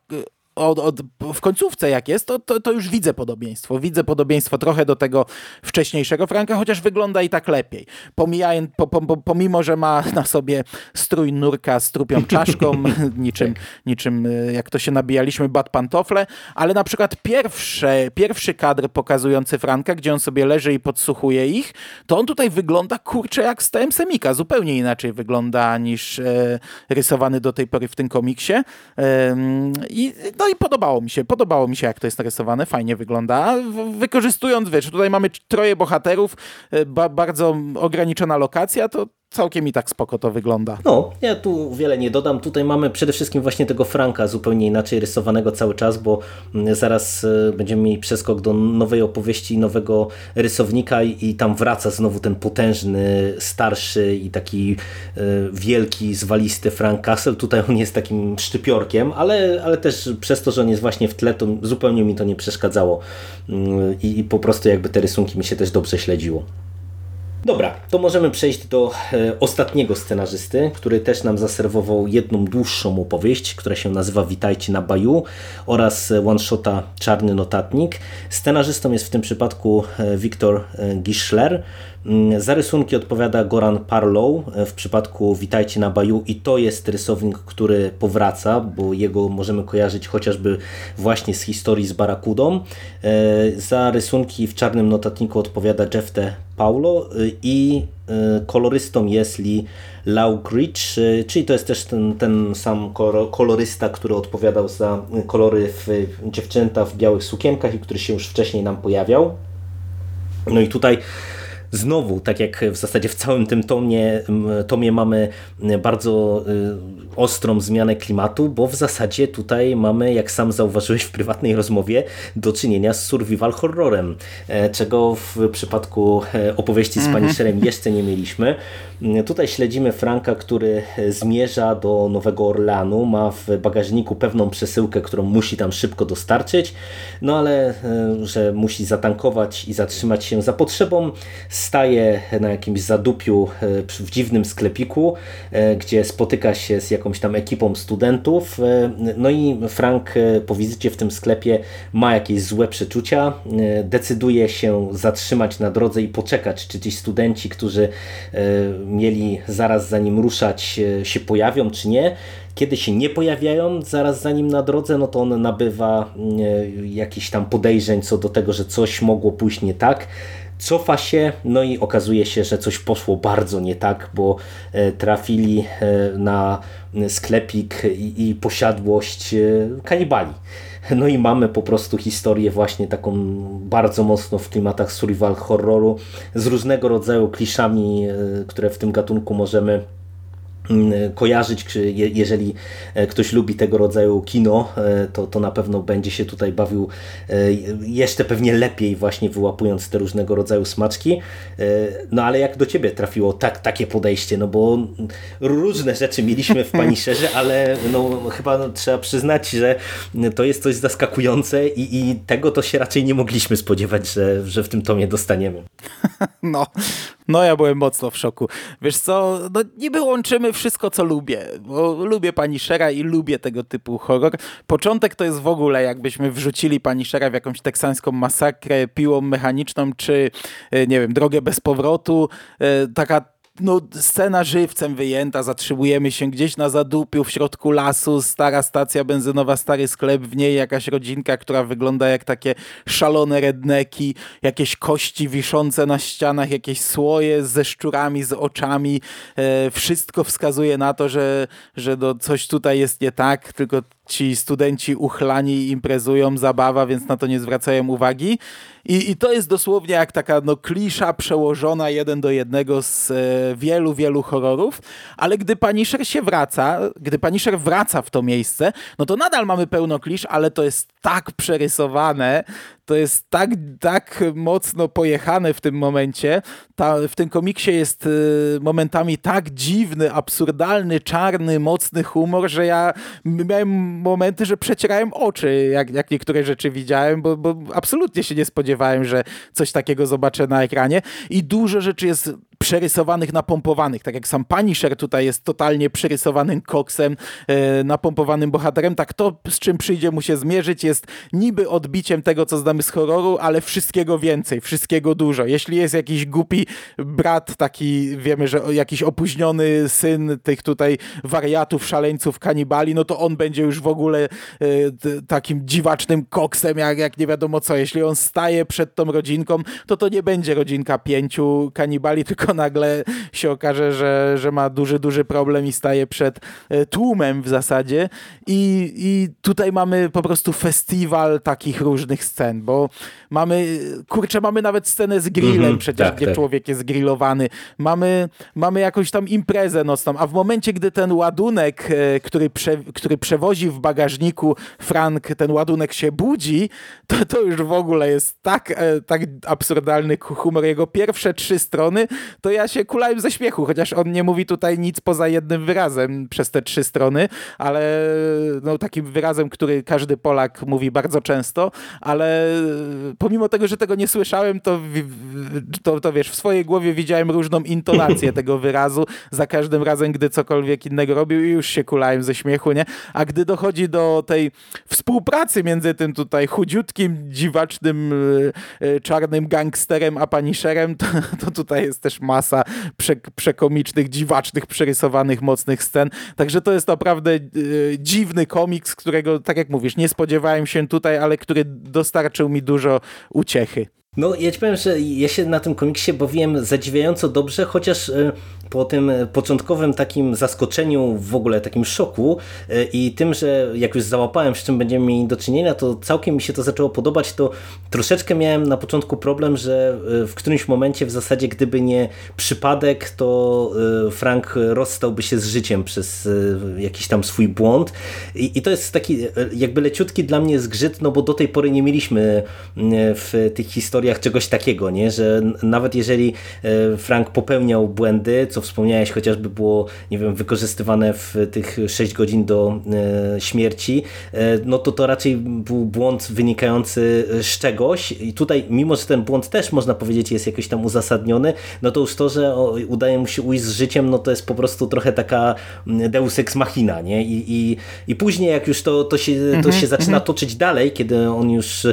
od, od, w końcówce jak jest, to, to, to, już widzę podobieństwo. Widzę podobieństwo trochę do tego wcześniejszego Franka, chociaż wygląda i tak lepiej. Pomijając, po, po, pomimo, że ma na sobie strój nurka z trupią czaszką, niczym, niczym e, jak to się nabijaliśmy, bad pantofle, ale na przykład pierwsze, pierwszy kadr pokazujący Franka, gdzie on sobie leży i podsłuchuje ich, to on tutaj wygląda kurczę jak z TM Semika. Zupełnie inaczej wygląda niż e, rysowany do tej pory w tym komiksie. E, I no i podobało mi się, podobało mi się jak to jest narysowane, fajnie wygląda. Wykorzystując, wiesz, tutaj mamy troje bohaterów, e, ba bardzo ograniczona lokacja, to całkiem i tak spoko to wygląda. No, ja tu wiele nie dodam. Tutaj mamy przede wszystkim właśnie tego Franka zupełnie inaczej rysowanego cały czas, bo mm, zaraz e, będziemy mieli przeskok do nowej opowieści, nowego rysownika i tam wraca znowu ten potężny, starszy i taki e, wielki, zwalisty Frank Castle. Tutaj on jest takim sztypiorkiem, ale, ale też przez to, że on jest właśnie w tle, to zupełnie mi to nie przeszkadzało mm, i, i po prostu jakby te rysunki mi się też dobrze śledziło. Dobra, to możemy przejść do e, ostatniego scenarzysty, który też nam zaserwował jedną dłuższą opowieść, która się nazywa Witajcie na Baju oraz one-shota Czarny Notatnik. Scenarzystą jest w tym przypadku e, Wiktor e, Gischler. Mm, za rysunki odpowiada Goran Parlow w przypadku Witajcie na Baju i to jest rysownik, który powraca, bo jego możemy kojarzyć chociażby właśnie z historii z Barakudą. Za rysunki w Czarnym Notatniku odpowiada Jeff T. Paulo y, i kolorystą jest Lee Laugridge, czyli to jest też ten, ten sam kolorysta, który odpowiadał za kolory w Dziewczęta w białych sukienkach i który się już wcześniej nam pojawiał. No i tutaj znowu, tak jak w zasadzie w całym tym tomie, tomie mamy bardzo y, ostrą zmianę klimatu, bo w zasadzie tutaj mamy, jak sam zauważyłeś w prywatnej rozmowie, do czynienia z survival horrorem, e, czego w przypadku e, opowieści z mhm. Punisherem jeszcze nie mieliśmy. Tutaj śledzimy Franka, który zmierza do Nowego Orleanu, ma w bagażniku pewną przesyłkę, którą musi tam szybko dostarczyć, no ale e, że musi zatankować i zatrzymać się za potrzebą, staje na jakimś zadupiu e, w dziwnym sklepiku, e, gdzie spotyka się z jakąś tam ekipą studentów. No i Frank po wizycie w tym sklepie ma jakieś złe przeczucia, decyduje się zatrzymać na drodze i poczekać, czy ci studenci, którzy mieli zaraz zanim ruszać się pojawią, czy nie. Kiedy się nie pojawiają zaraz za nim na drodze, no to on nabywa jakiś tam podejrzeń co do tego, że coś mogło pójść nie tak cofa się, no i okazuje się, że coś poszło bardzo nie tak, bo e, trafili e, na sklepik i posiadłość e, kanibali. No i mamy po prostu historię właśnie taką bardzo mocno w klimatach survival horroru z różnego rodzaju kliszami, które w tym gatunku możemy kojarzyć, jeżeli e, ktoś lubi tego rodzaju kino, e, to, to na pewno będzie się tutaj bawił e, jeszcze pewnie lepiej właśnie wyłapując te różnego rodzaju smaczki. No ale jak do Ciebie trafiło tak, takie podejście, no bo różne rzeczy mieliśmy w Punisherze, ale no chyba trzeba przyznać, że to jest coś zaskakujące i, i tego to się raczej nie mogliśmy spodziewać, że, że w tym tomie dostaniemy. No, no ja byłem mocno w szoku. Wiesz co, no niby łączymy wszystko, co lubię, bo lubię Punishera i lubię tego typu horror. Początek to jest w ogóle, jakbyśmy wrzucili Punishera w jakąś teksańską masakrę piłą mechaniczną, czy e, nie wiem, drogę bez powrotu. E, taka no, scena żywcem wyjęta, zatrzymujemy się gdzieś na zadupiu w środku lasu, stara stacja benzynowa, stary sklep, w niej jakaś rodzinka, która wygląda jak takie szalone redneki, jakieś kości wiszące na ścianach, jakieś słoje ze szczurami, z oczami. E, wszystko wskazuje na to, że, że no, coś tutaj jest nie tak, tylko ci studenci uchlani imprezują, zabawa, więc na to nie zwracają uwagi. I, I to jest dosłownie jak taka no, klisza przełożona jeden do jednego z e, wielu, wielu horrorów, ale gdy Punisher się wraca, gdy Punisher wraca w to miejsce, no to nadal mamy pełno klisz, ale to jest tak przerysowane, to jest tak, tak mocno pojechane w tym momencie. Ta, w tym komiksie jest y, momentami tak dziwny, absurdalny, czarny, mocny humor, że ja miałem momenty, że przecierałem oczy, jak, jak niektóre rzeczy widziałem, bo, bo absolutnie się nie spodziewałem, że coś takiego zobaczę na ekranie. I dużo rzeczy jest przerysowanych, napompowanych. Tak jak sam Punisher tutaj jest totalnie przerysowanym koksem, e, napompowanym bohaterem, tak to, z czym przyjdzie mu się zmierzyć, jest niby odbiciem tego, co znamy z horroru, ale wszystkiego więcej, wszystkiego dużo. Jeśli jest jakiś głupi brat, taki wiemy, że jakiś opóźniony syn tych tutaj wariatów, szaleńców, kanibali, no to on będzie już w ogóle e, takim dziwacznym koksem, jak, jak nie wiadomo co. Jeśli on staje przed tą rodzinką, to to nie będzie rodzinka pięciu kanibali, tylko nagle się okaże, że, że ma duży, duży problem i staje przed e, tłumem w zasadzie. I, I tutaj mamy po prostu festiwal takich różnych scen, bo mamy, kurczę, mamy nawet scenę z grillem mm -hmm, przecież, tak, gdzie tak. człowiek jest grillowany. Mamy, mamy jakąś tam imprezę nocną, a w momencie, gdy ten ładunek, e, który, prze, który przewozi w bagażniku Frank, ten ładunek się budzi, to, to już w ogóle jest tak, e, tak absurdalny humor. Jego pierwsze trzy strony, to ja się kulałem ze śmiechu, chociaż on nie mówi tutaj nic poza jednym wyrazem przez te trzy strony, ale no, takim wyrazem, który każdy Polak mówi bardzo często, ale pomimo tego, że tego nie słyszałem, to, to, to wiesz, w swojej głowie widziałem różną intonację tego wyrazu za każdym razem, gdy cokolwiek innego robił i już się kulałem ze śmiechu, nie? A gdy dochodzi do tej współpracy między tym tutaj chudziutkim, dziwacznym, e, e, czarnym gangsterem a Punisherem, to, to tutaj jest też masa prze, przekomicznych, dziwacznych, przerysowanych, mocnych scen. Także to jest naprawdę e, dziwny komiks, którego, tak jak mówisz, nie spodziewałem się tutaj, ale który dostarczył mi dużo uciechy. No, ja ci powiem, że ja się na tym komiksie bawiłem zadziwiająco dobrze, chociaż po tym początkowym takim zaskoczeniu, w ogóle takim szoku e, i tym, że jak już załapałem, z czym będziemy mieli do czynienia, to całkiem mi się to zaczęło podobać, to troszeczkę miałem na początku problem, że e, w którymś momencie w zasadzie, gdyby nie przypadek, to e, Frank rozstałby się z życiem przez jakiś tam swój błąd. I, i to jest taki jakby leciutki dla mnie zgrzyt, no bo do tej pory nie mieliśmy w tych historiach czegoś takiego, nie? że nawet jeżeli Frank popełniał błędy, co wspomniałeś, chociażby było, nie wiem, wykorzystywane w tych 6 godzin do e, śmierci, e, no to to raczej był błąd wynikający z czegoś i tutaj, mimo że ten błąd też można powiedzieć jest jakoś tam uzasadniony, no to już to, że udaje mu się ujść z życiem, no to jest po prostu trochę taka deus ex machina, nie? I, i, i później jak już to, to, się, to mhm, się zaczyna mhm. toczyć dalej, kiedy on już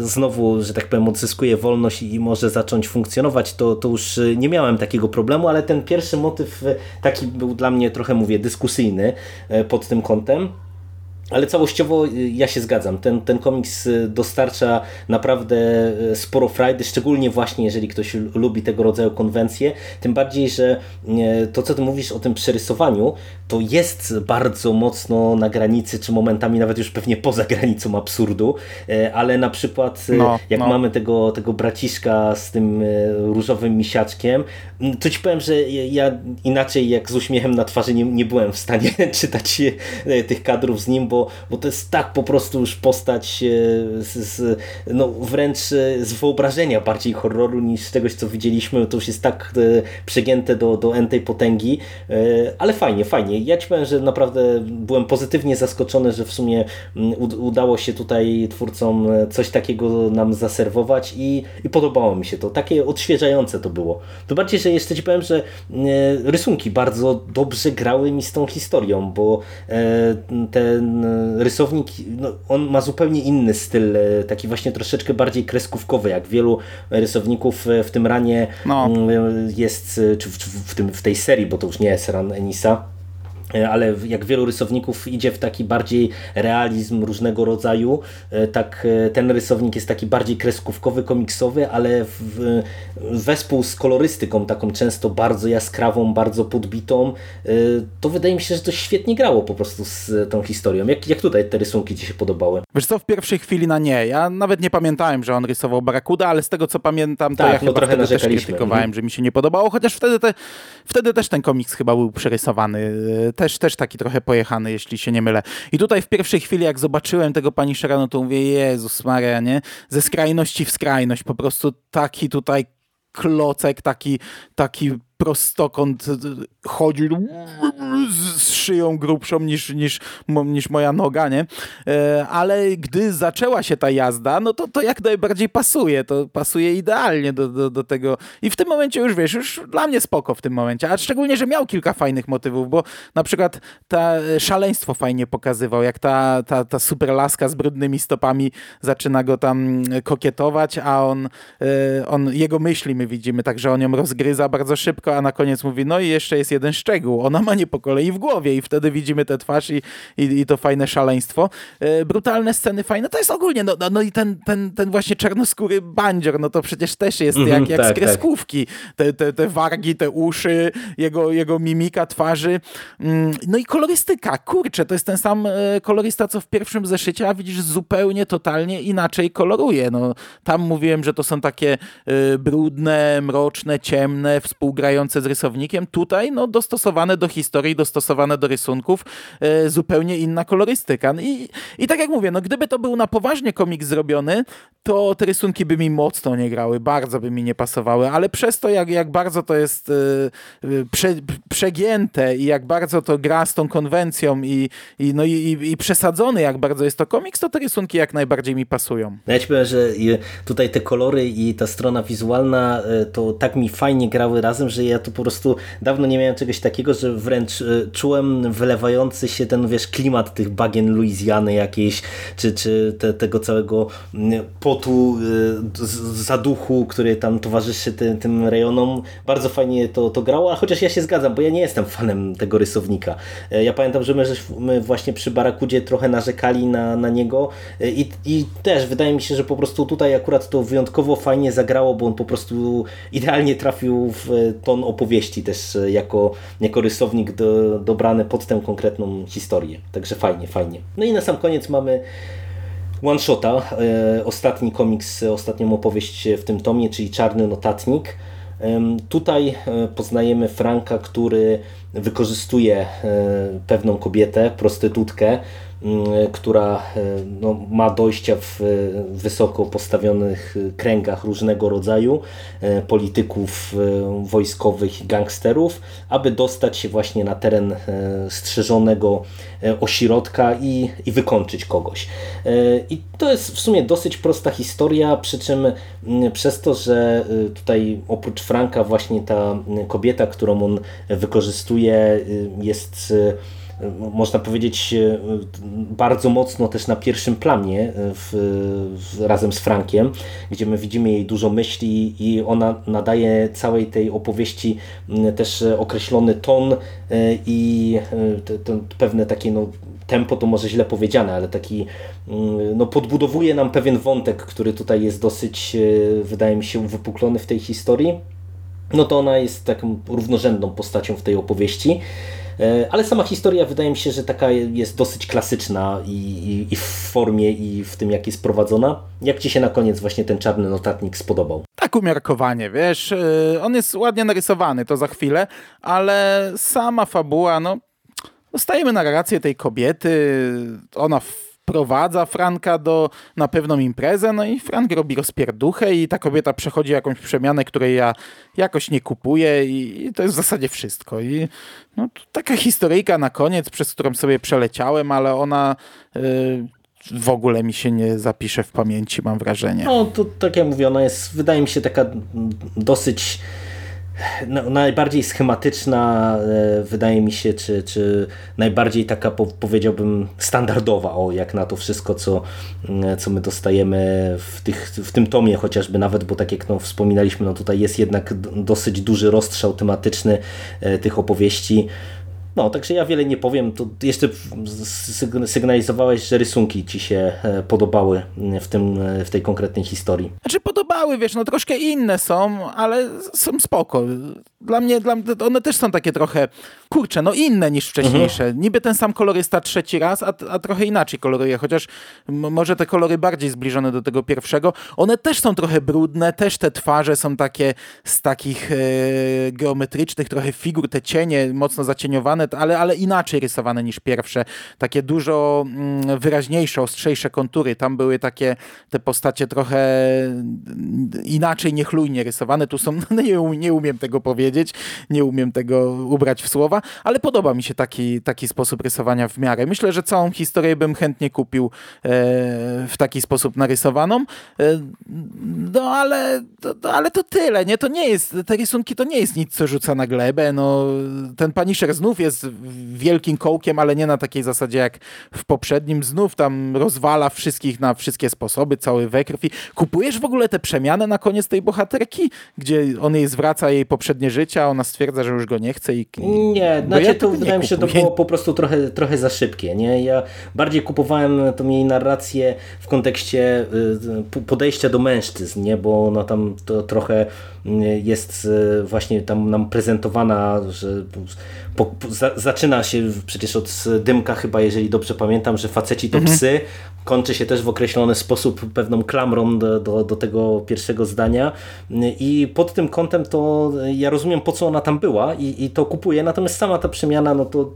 znowu, że tak powiem, odzyskuje wolność i może zacząć funkcjonować, to, to już nie miałem takiego problemu, ale ten pierwszy motyw e, taki był dla mnie trochę, mówię, dyskusyjny e, pod tym kątem. Ale całościowo y, ja się zgadzam. Ten, ten komiks y, dostarcza naprawdę y, sporo frajdy, szczególnie właśnie jeżeli ktoś lubi tego rodzaju konwencje. Tym bardziej, że to co ty mówisz o tym przerysowaniu, to jest bardzo mocno na granicy, czy momentami nawet już pewnie poza granicą absurdu, ale na przykład no, jak no. mamy tego, tego braciszka z tym różowym misiaczkiem, to ci powiem, że ja inaczej jak z uśmiechem na twarzy nie, nie byłem w stanie czytać tych kadrów z nim, bo, bo to jest tak po prostu już postać e, z, z, no wręcz e, z wyobrażenia bardziej horroru niż czegoś, co widzieliśmy. To już jest tak e, przegięte do, do entej potęgi, ale fajnie, fajnie. Ja ci powiem, że naprawdę byłem pozytywnie zaskoczony, że w sumie udało się tutaj twórcom coś takiego nam zaserwować i, i podobało mi się to. Takie odświeżające to było. To bardziej, że jeszcze ci powiem, że rysunki bardzo dobrze grały mi z tą historią, bo ten rysownik, no, on ma zupełnie inny styl, e, taki właśnie troszeczkę bardziej kreskówkowy, jak wielu rysowników e, w tym ranie no. Jest, czy w, w, tym, w tej serii, bo to już nie jest ran Enisa, ale jak wielu rysowników idzie w taki bardziej realizm różnego rodzaju, e, tak e, ten rysownik jest taki bardziej kreskówkowy, komiksowy, ale w, wespół z kolorystyką taką często bardzo jaskrawą, bardzo podbitą, to wydaje mi się, że to świetnie grało po prostu z tą historią. Jak, jak tutaj te rysunki Ci się podobały? Wiesz co, w pierwszej chwili na nie. Ja nawet nie pamiętałem, że on rysował Barakuda, ale z tego co pamiętam, to tak, ja no chyba wtedy też krytykowałem, mhm. że mi się nie podobało, chociaż wtedy, te, wtedy też ten komiks chyba był przerysowany też, też taki trochę pojechany, jeśli się nie mylę. I tutaj w pierwszej chwili, jak zobaczyłem tego pani no to mówię, Jezus Maria, nie? Ze skrajności w skrajność, po prostu taki tutaj klocek, taki, taki prostokąt chodził z szyją grubszą niż, niż, niż moja noga, nie? E, ale gdy zaczęła się ta jazda, no to, to jak najbardziej pasuje, to pasuje idealnie do, do, do tego. I w tym momencie już wiesz, już dla mnie spoko w tym momencie, a szczególnie, że miał kilka fajnych motywów, bo na przykład ta szaleństwo fajnie pokazywał, jak ta, ta, ta super laska z brudnymi stopami zaczyna go tam kokietować, a on, e, on jego myśli my widzimy, także on ją rozgryza bardzo szybko, a na koniec mówi, no i jeszcze jest jeden szczegół, ona ma nie po kolei w głowie i wtedy widzimy tę twarz i, i, i to fajne szaleństwo. E, brutalne sceny fajne, to jest ogólnie, no, no, no i ten, ten, ten właśnie czarnoskóry bandzior, no to przecież też jest mm -hmm, jak, jak tak, z tak. kreskówki. Tak. Te, te, te wargi, te uszy, jego, jego mimika twarzy. Mm, no i kolorystyka, kurczę, to jest ten sam e, kolorysta, co w pierwszym zeszycie, a widzisz, zupełnie, totalnie inaczej koloruje. No, tam mówiłem, że to są takie y, brudne, mroczne, ciemne, współgrające z rysownikiem. Tutaj, no, dostosowane do historii, dostosowane do rysunków, y, zupełnie inna kolorystyka. No I, I tak jak mówię, no, gdyby to był na poważnie komik zrobiony, to te rysunki by mi mocno nie grały, bardzo by mi nie pasowały, ale przez to, jak, jak bardzo to jest y, prze, przegięte i jak bardzo to gra z tą konwencją i, i, no, i, i przesadzony, jak bardzo jest to komiks, to te rysunki jak najbardziej mi pasują. Ja ci powiem, że tutaj te kolory i ta strona wizualna to tak mi fajnie grały razem, że ja tu po prostu dawno nie miałem czegoś takiego, że wręcz czułem wylewający się ten, wiesz, klimat tych bagien Luizjany jakiejś, czy, czy te, tego całego mm, potu, y, zaduchu, który tam towarzyszy tym, tym rejonom. Bardzo fajnie to, to grało, a chociaż ja się zgadzam, bo ja nie jestem fanem tego rysownika. E, ja pamiętam, że my, my właśnie przy Barakudzie trochę narzekali na, na niego e, i, i też wydaje mi się, że po prostu tutaj akurat to wyjątkowo fajnie zagrało, bo on po prostu idealnie trafił w ton opowieści też e, jako, rysownik do, dobrany pod tę konkretną historię. Także fajnie, fajnie. No i na sam koniec mamy One Shota, e, ostatni komiks, ostatnią opowieść w tym tomie, czyli Czarny Notatnik. Tutaj e, poznajemy Franka, który wykorzystuje e, pewną kobietę, prostytutkę, która e, no, ma dojścia w e, wysoko postawionych kręgach różnego rodzaju e, polityków wojskowych i gangsterów, aby dostać się właśnie na teren strzeżonego ośrodka i, i wykończyć kogoś. I to jest w sumie dosyć prosta historia, przy czym mm, przez to, że tutaj oprócz Franka właśnie ta kobieta, którą on wykorzystuje jest można powiedzieć, e, bardzo mocno też na pierwszym planie e, w, w, razem z Frankiem, gdzie my widzimy jej dużo myśli i ona nadaje całej tej opowieści też określony ton e, i te, te pewne takie no, tempo to może źle powiedziane, ale taki no, podbudowuje nam pewien wątek, który tutaj jest dosyć, wydaje mi się, wypuklony w tej historii. No to ona jest taką równorzędną postacią w tej opowieści. E, ale sama historia wydaje mi się, że taka jest dosyć klasyczna i, i, i, w formie i w tym jak jest prowadzona. Jak Ci się na koniec właśnie ten czarny notatnik spodobał? Tak umiarkowanie, wiesz, e, on jest ładnie narysowany, to za chwilę, ale sama fabuła, no dostajemy narrację tej kobiety, ona wprowadza Franka do, na pewną imprezę, no i Frank robi rozpierduchę i ta kobieta przechodzi jakąś przemianę, której ja jakoś nie kupuję i, i to jest w zasadzie wszystko. I no, taka historyjka na koniec, przez którą sobie przeleciałem, ale ona... Yy, w ogóle mi się nie zapisze w pamięci, mam wrażenie. No, to tak jak mówię, ona jest, wydaje mi się, taka dosyć no, najbardziej schematyczna, e, wydaje mi się, czy, czy najbardziej taka powiedziałbym standardowa, o jak na to wszystko, co, mm, co my dostajemy w, tych, w tym tomie chociażby nawet, bo tak jak no, wspominaliśmy, no tutaj jest jednak dosyć duży rozstrzał tematyczny e, tych opowieści. No, także ja wiele nie powiem. To jeszcze sygnalizowałeś, że rysunki ci się e, podobały w, tym, w tej konkretnej historii. Znaczy podobały, wiesz, no troszkę inne są, ale są spoko. Dla mnie, dla one też są takie trochę, kurcze, no inne niż wcześniejsze. Mhm. Niby ten sam kolorysta trzeci raz, a, a trochę inaczej koloruje, chociaż może te kolory bardziej zbliżone do tego pierwszego. One też są trochę brudne, też te twarze są takie z takich e, geometrycznych trochę figur, te cienie mocno zacieniowane, ale, ale inaczej rysowane niż pierwsze. Takie dużo mm, wyraźniejsze, ostrzejsze kontury. Tam były takie te postacie trochę inaczej, niechlujnie rysowane. Tu są, no nie, nie umiem tego powiedzieć. Nie umiem tego ubrać w słowa, ale podoba mi się taki, taki sposób rysowania w miarę. Myślę, że całą historię bym chętnie kupił e, w taki sposób narysowaną. E, no ale, to, ale to tyle, nie? To nie jest, te rysunki to nie jest nic, co rzuca na glebę. No, ten Punisher znów jest wielkim kołkiem, ale nie na takiej zasadzie jak w poprzednim. Znów tam rozwala wszystkich na wszystkie sposoby, cały we krwi. Kupujesz w ogóle tę przemianę na koniec tej bohaterki, gdzie on jej zwraca jej poprzednie życie, a ona stwierdza, że już go nie chce i... Nie, znaczy ja to wydaje mi się, to było po prostu trochę, trochę za szybkie, nie? Ja bardziej kupowałem tą jej narrację w kontekście y, podejścia do mężczyzn, nie? Bo ona tam to trochę jest e, właśnie tam nam prezentowana, że po, po, za, zaczyna się przecież od dymka chyba, jeżeli dobrze pamiętam, że faceci to mhm. psy, kończy się też w określony sposób pewną klamrą do, do, do, tego pierwszego zdania. I pod tym kątem to ja rozumiem po co ona tam była i, i to kupuję, natomiast sama ta przemiana no to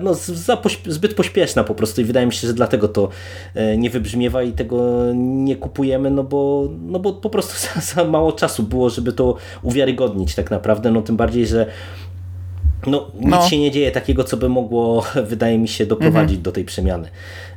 no, za, zbyt pośpieszna po prostu i wydaje mi się, że dlatego to e, nie wybrzmiewa i tego nie kupujemy, no bo, no bo po prostu za, za mało czasu było, żeby to to uwiarygodnić tak naprawdę, no tym bardziej, że no, nic no. się nie dzieje takiego, co by mogło, wydaje mi się, doprowadzić mhm. do tej przemiany.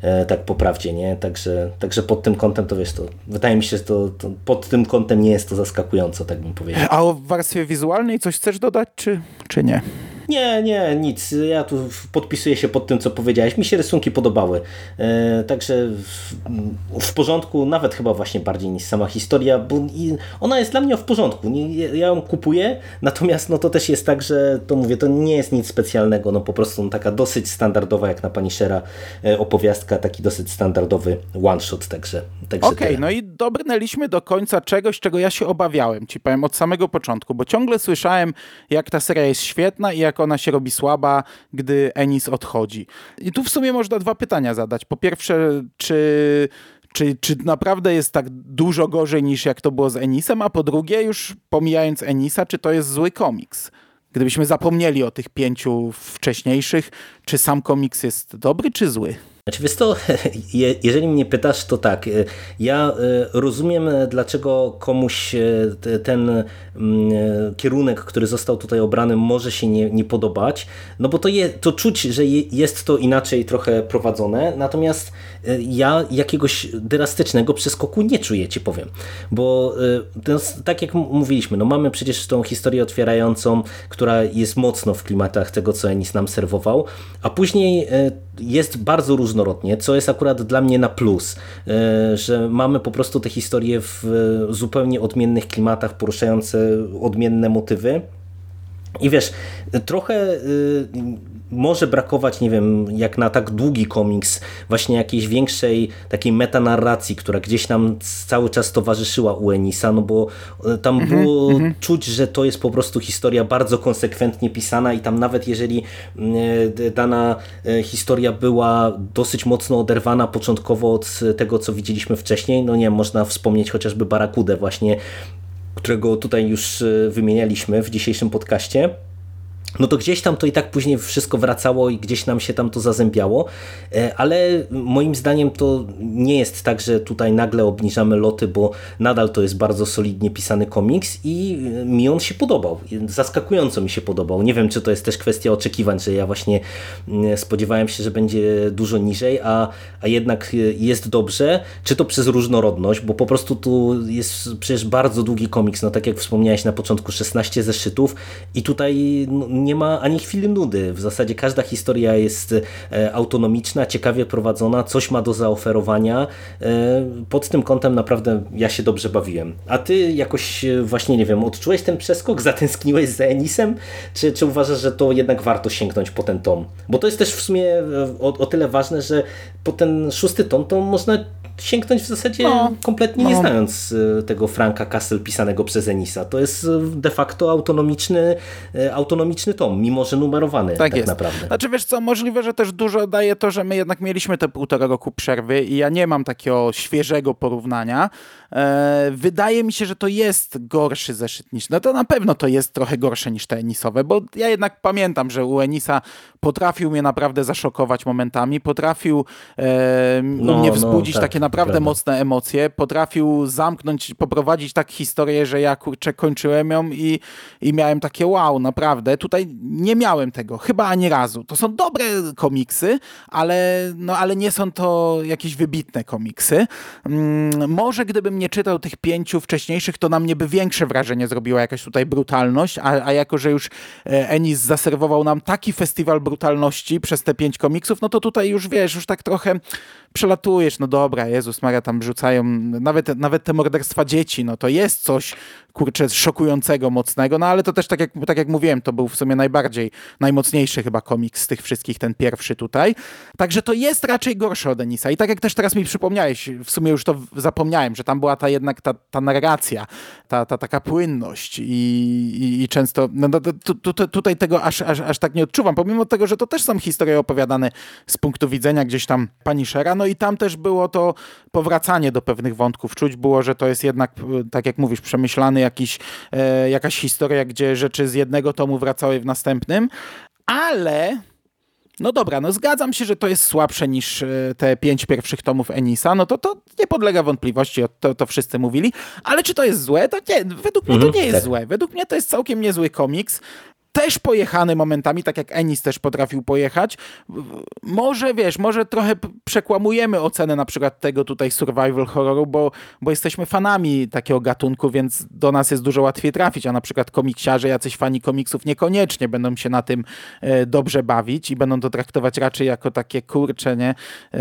E, tak po prawdzie, nie? Także, także pod tym kątem to wiesz, to wydaje mi się, że to, to, pod tym kątem nie jest to zaskakująco, tak bym powiedział. A o warstwie wizualnej coś chcesz dodać, czy, czy nie? Nie, nie, nic. Ja tu podpisuję się pod tym, co powiedziałeś. Mi się rysunki podobały. E, także w, w, porządku, nawet chyba właśnie bardziej niż sama historia, bo ona jest dla mnie w porządku. Ja ją kupuję, natomiast no to też jest tak, że to mówię, to nie jest nic specjalnego, no po prostu no, taka dosyć standardowa, jak na Punishera e, opowiastka, taki dosyć standardowy one-shot, także, także Okej, okay, no i dobrnęliśmy do końca czegoś, czego ja się obawiałem, ci powiem, od samego początku, bo ciągle słyszałem, jak ta seria jest świetna i jak jak ona się robi słaba, gdy Enis odchodzi. I tu w sumie można dwa pytania zadać. Po pierwsze, czy czy, czy naprawdę jest tak dużo gorzej niż jak to było z Enisem, a po drugie, już pomijając Enisa, czy to jest zły komiks? Gdybyśmy zapomnieli o tych pięciu wcześniejszych, czy sam komiks jest dobry czy zły? Znaczy, wiesz to, jeżeli mnie pytasz, to tak. Y, ja y, rozumiem, dlaczego komuś ten mm, kierunek, który został tutaj obrany, może się nie, nie podobać, no bo to, je, to czuć, że jest to inaczej trochę prowadzone, natomiast ja jakiegoś drastycznego przeskoku nie czuję, ci powiem. Bo tak jak mówiliśmy, no mamy przecież tą historię otwierającą, która jest mocno w klimatach tego, co Enis nam serwował, a później jest bardzo różnorodnie, co jest akurat dla mnie na plus, e, że mamy po prostu te historie w zupełnie odmiennych klimatach, poruszające odmienne motywy. I wiesz, trochę y, może brakować, nie wiem, jak na tak długi komiks, właśnie jakiejś większej takiej metanarracji, która gdzieś nam cały czas towarzyszyła u Enisa, no bo e, tam mm -hmm, było mm -hmm. czuć, że to jest po prostu historia bardzo konsekwentnie pisana i tam nawet jeżeli mm, e, dana e, historia była dosyć mocno oderwana początkowo od tego, co widzieliśmy wcześniej, no nie można wspomnieć chociażby Barakudę właśnie, którego tutaj już wymienialiśmy w dzisiejszym podcaście, no to gdzieś tam to i tak później wszystko wracało i gdzieś nam się tam to zazębiało, e, ale moim zdaniem to nie jest tak, że tutaj nagle obniżamy loty, bo nadal to jest bardzo solidnie pisany komiks i mi on się podobał, zaskakująco mi się podobał. Nie wiem, czy to jest też kwestia oczekiwań, że ja właśnie mm, spodziewałem się, że będzie dużo niżej, a, a jednak jest dobrze, czy to przez różnorodność, bo po prostu tu jest przecież bardzo długi komiks, no tak jak wspomniałeś na początku, 16 zeszytów i tutaj no, nie ma ani chwili nudy. W zasadzie każda historia jest e, autonomiczna, ciekawie prowadzona, coś ma do zaoferowania. E, pod tym kątem naprawdę ja się dobrze bawiłem. A ty jakoś e, właśnie, nie wiem, odczułeś ten przeskok? Zatęskniłeś za Enisem? Czy, czy uważasz, że to jednak warto sięgnąć po ten tom? Bo to jest też w sumie o, o tyle ważne, że po ten szósty tom to można sięgnąć w zasadzie no, kompletnie no. nie znając e, tego Franka Castle pisanego przez Enisa. To jest e, de facto autonomiczny, e, autonomiczny tom, mimo że numerowany tak, tak jest. naprawdę. Znaczy wiesz co, możliwe, że też dużo daje to, że my jednak mieliśmy te półtora roku przerwy i ja nie mam takiego świeżego porównania. wydaje mi się, że to jest gorszy zeszyt niż, no to na pewno to jest trochę gorsze niż te Enisowe, bo ja jednak pamiętam, że u Enisa potrafił mnie naprawdę zaszokować momentami, potrafił e, no, mnie no, wzbudzić no, tak. takie naprawdę Prawda. mocne emocje. Potrafił zamknąć, poprowadzić tak historię, że ja kurczę kończyłem ją i, i miałem takie wow, naprawdę. Tutaj nie miałem tego, chyba ani razu. To są dobre komiksy, ale, no, ale nie są to jakieś wybitne komiksy. Mm, może gdybym nie czytał tych pięciu wcześniejszych, to na mnie by większe wrażenie zrobiła jakaś tutaj brutalność, a, a jako, że już e, Ennis zaserwował nam taki festiwal brutalności przez te pięć komiksów, no to tutaj już wiesz, już tak trochę przelatujesz, no dobra, Jezus Maria, tam rzucają, nawet, nawet te morderstwa dzieci, no to jest coś, kurczę, szokującego, mocnego, no ale to też tak jak, tak jak mówiłem, to był w sumie najbardziej, najmocniejszy chyba komiks z tych wszystkich, ten pierwszy tutaj. Także to jest raczej gorsze od Enisa i tak jak też teraz mi przypomniałeś, w sumie już to zapomniałem, że tam była ta jednak ta, ta narracja, ta, ta taka płynność i, i, i często, no, no, tu, tu, tu, tutaj tego aż, aż, aż tak nie odczuwam, pomimo tego, że to też są historie opowiadane z punktu widzenia gdzieś tam pani Shera, no i tam też było to powracanie do pewnych wątków. Czuć było, że to jest jednak, e, tak jak mówisz, przemyślany jakiś, e, jakaś historia, gdzie rzeczy z jednego tomu wracały w następnym, ale... No dobra, no zgadzam się, że to jest słabsze niż e, te pięć pierwszych tomów Enisa, no to to nie podlega wątpliwości, o- to, to wszyscy mówili, ale czy to jest złe? To nie, według mnie Mhm, to nie jest tak. złe. Według mnie to jest całkiem niezły komiks. Też pojechany momentami, tak jak Ennis też potrafił pojechać. Może, wiesz, może trochę przekłamujemy ocenę na przykład tego tutaj survival horroru, bo, bo jesteśmy fanami takiego gatunku, więc do nas jest dużo łatwiej trafić, a na przykład komiksiarze, jacyś fani komiksów niekoniecznie będą się na tym e, dobrze bawić i będą to traktować raczej jako takie kurcze, nie? E,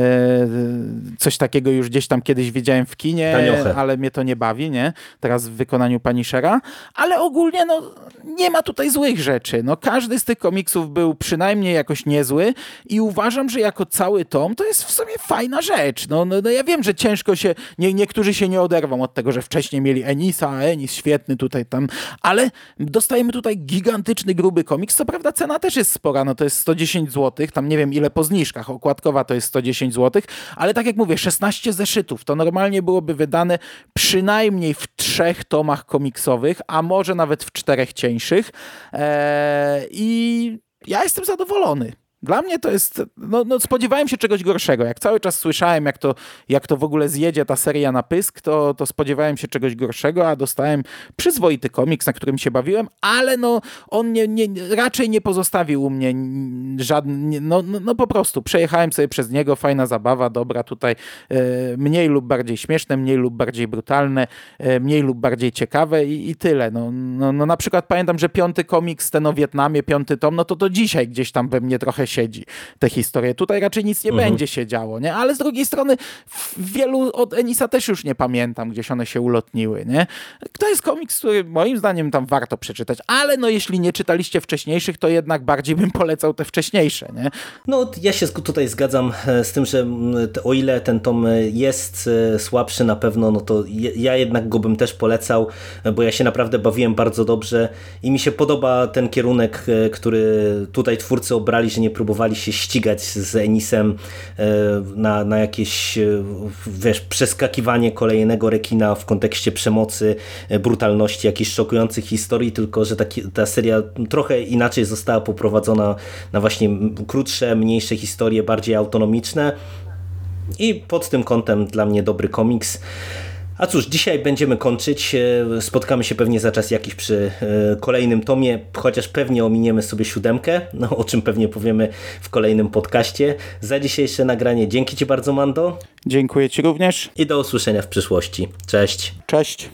coś takiego już gdzieś tam kiedyś widziałem w kinie, Tanioche. ale mnie to nie bawi, nie? Teraz w wykonaniu pani Shera, ale ogólnie no nie ma tutaj złych rzeczy. No każdy z tych komiksów był przynajmniej jakoś niezły i uważam, że jako cały tom to jest w sumie fajna rzecz. No, no, no ja wiem, że ciężko się, nie, niektórzy się nie oderwą od tego, że wcześniej mieli Enisa, a Enis świetny tutaj tam, ale dostajemy tutaj gigantyczny, gruby komiks. Co prawda cena też jest spora, no to jest 110 zł, tam nie wiem ile po zniżkach, okładkowa to jest 110 zł, ale tak jak mówię, 16 zeszytów, to normalnie byłoby wydane przynajmniej w trzech tomach komiksowych, a może nawet w czterech cieńszych eee, i ja jestem zadowolony. Dla mnie to jest, no, no spodziewałem się czegoś gorszego. Jak cały czas słyszałem, jak to, jak to w ogóle zjedzie ta seria na pysk, to, to spodziewałem się czegoś gorszego, a dostałem przyzwoity komiks, na którym się bawiłem, ale no on nie, nie, raczej nie pozostawił u mnie żadny, no, no, no po prostu przejechałem sobie przez niego, fajna zabawa, dobra, tutaj e, mniej lub bardziej śmieszne, mniej lub bardziej brutalne, e, mniej lub bardziej ciekawe i, i tyle. No, no, no na przykład pamiętam, że piąty komiks, ten o Wietnamie, piąty tom, no to to dzisiaj gdzieś tam we mnie trochę siedzi te historie. Tutaj raczej nic nie będzie się działo, nie? Ale z drugiej strony w wielu od Enisa też już nie pamiętam, gdzieś one się ulotniły, nie? To jest komiks, który moim zdaniem tam warto przeczytać, ale no jeśli nie czytaliście wcześniejszych, to jednak bardziej bym polecał te wcześniejsze, nie? No, ja się tutaj zgadzam e, z tym, że mm, o ile ten tom e, jest e, słabszy na pewno, no to ja jednak go bym też polecał, bo ja się naprawdę bawiłem bardzo dobrze i mi się podoba ten kierunek, który tutaj twórcy obrali, że nie próbowali się ścigać z Enisem e, na, na jakieś, e, wiesz, przeskakiwanie kolejnego rekina w kontekście przemocy, e, brutalności, jakichś szokujących historii, tylko że taki, ta seria trochę inaczej została poprowadzona na właśnie krótsze, mniejsze historie, bardziej autonomiczne i pod tym kątem dla mnie dobry komiks. A cóż, dzisiaj będziemy kończyć. E, Spotkamy się pewnie za czas jakiś przy e, kolejnym tomie, chociaż pewnie ominiemy sobie siódemkę, no, o czym pewnie powiemy w kolejnym podcaście. Za dzisiejsze nagranie dzięki Ci bardzo, Mando, Dziękuję Ci również. i do usłyszenia w przyszłości. Cześć! Cześć.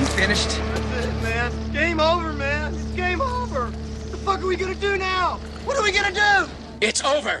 You finished? That's it, man. Game over, man. It's game over. What the fuck are we gonna do now? What are we gonna do? It's over.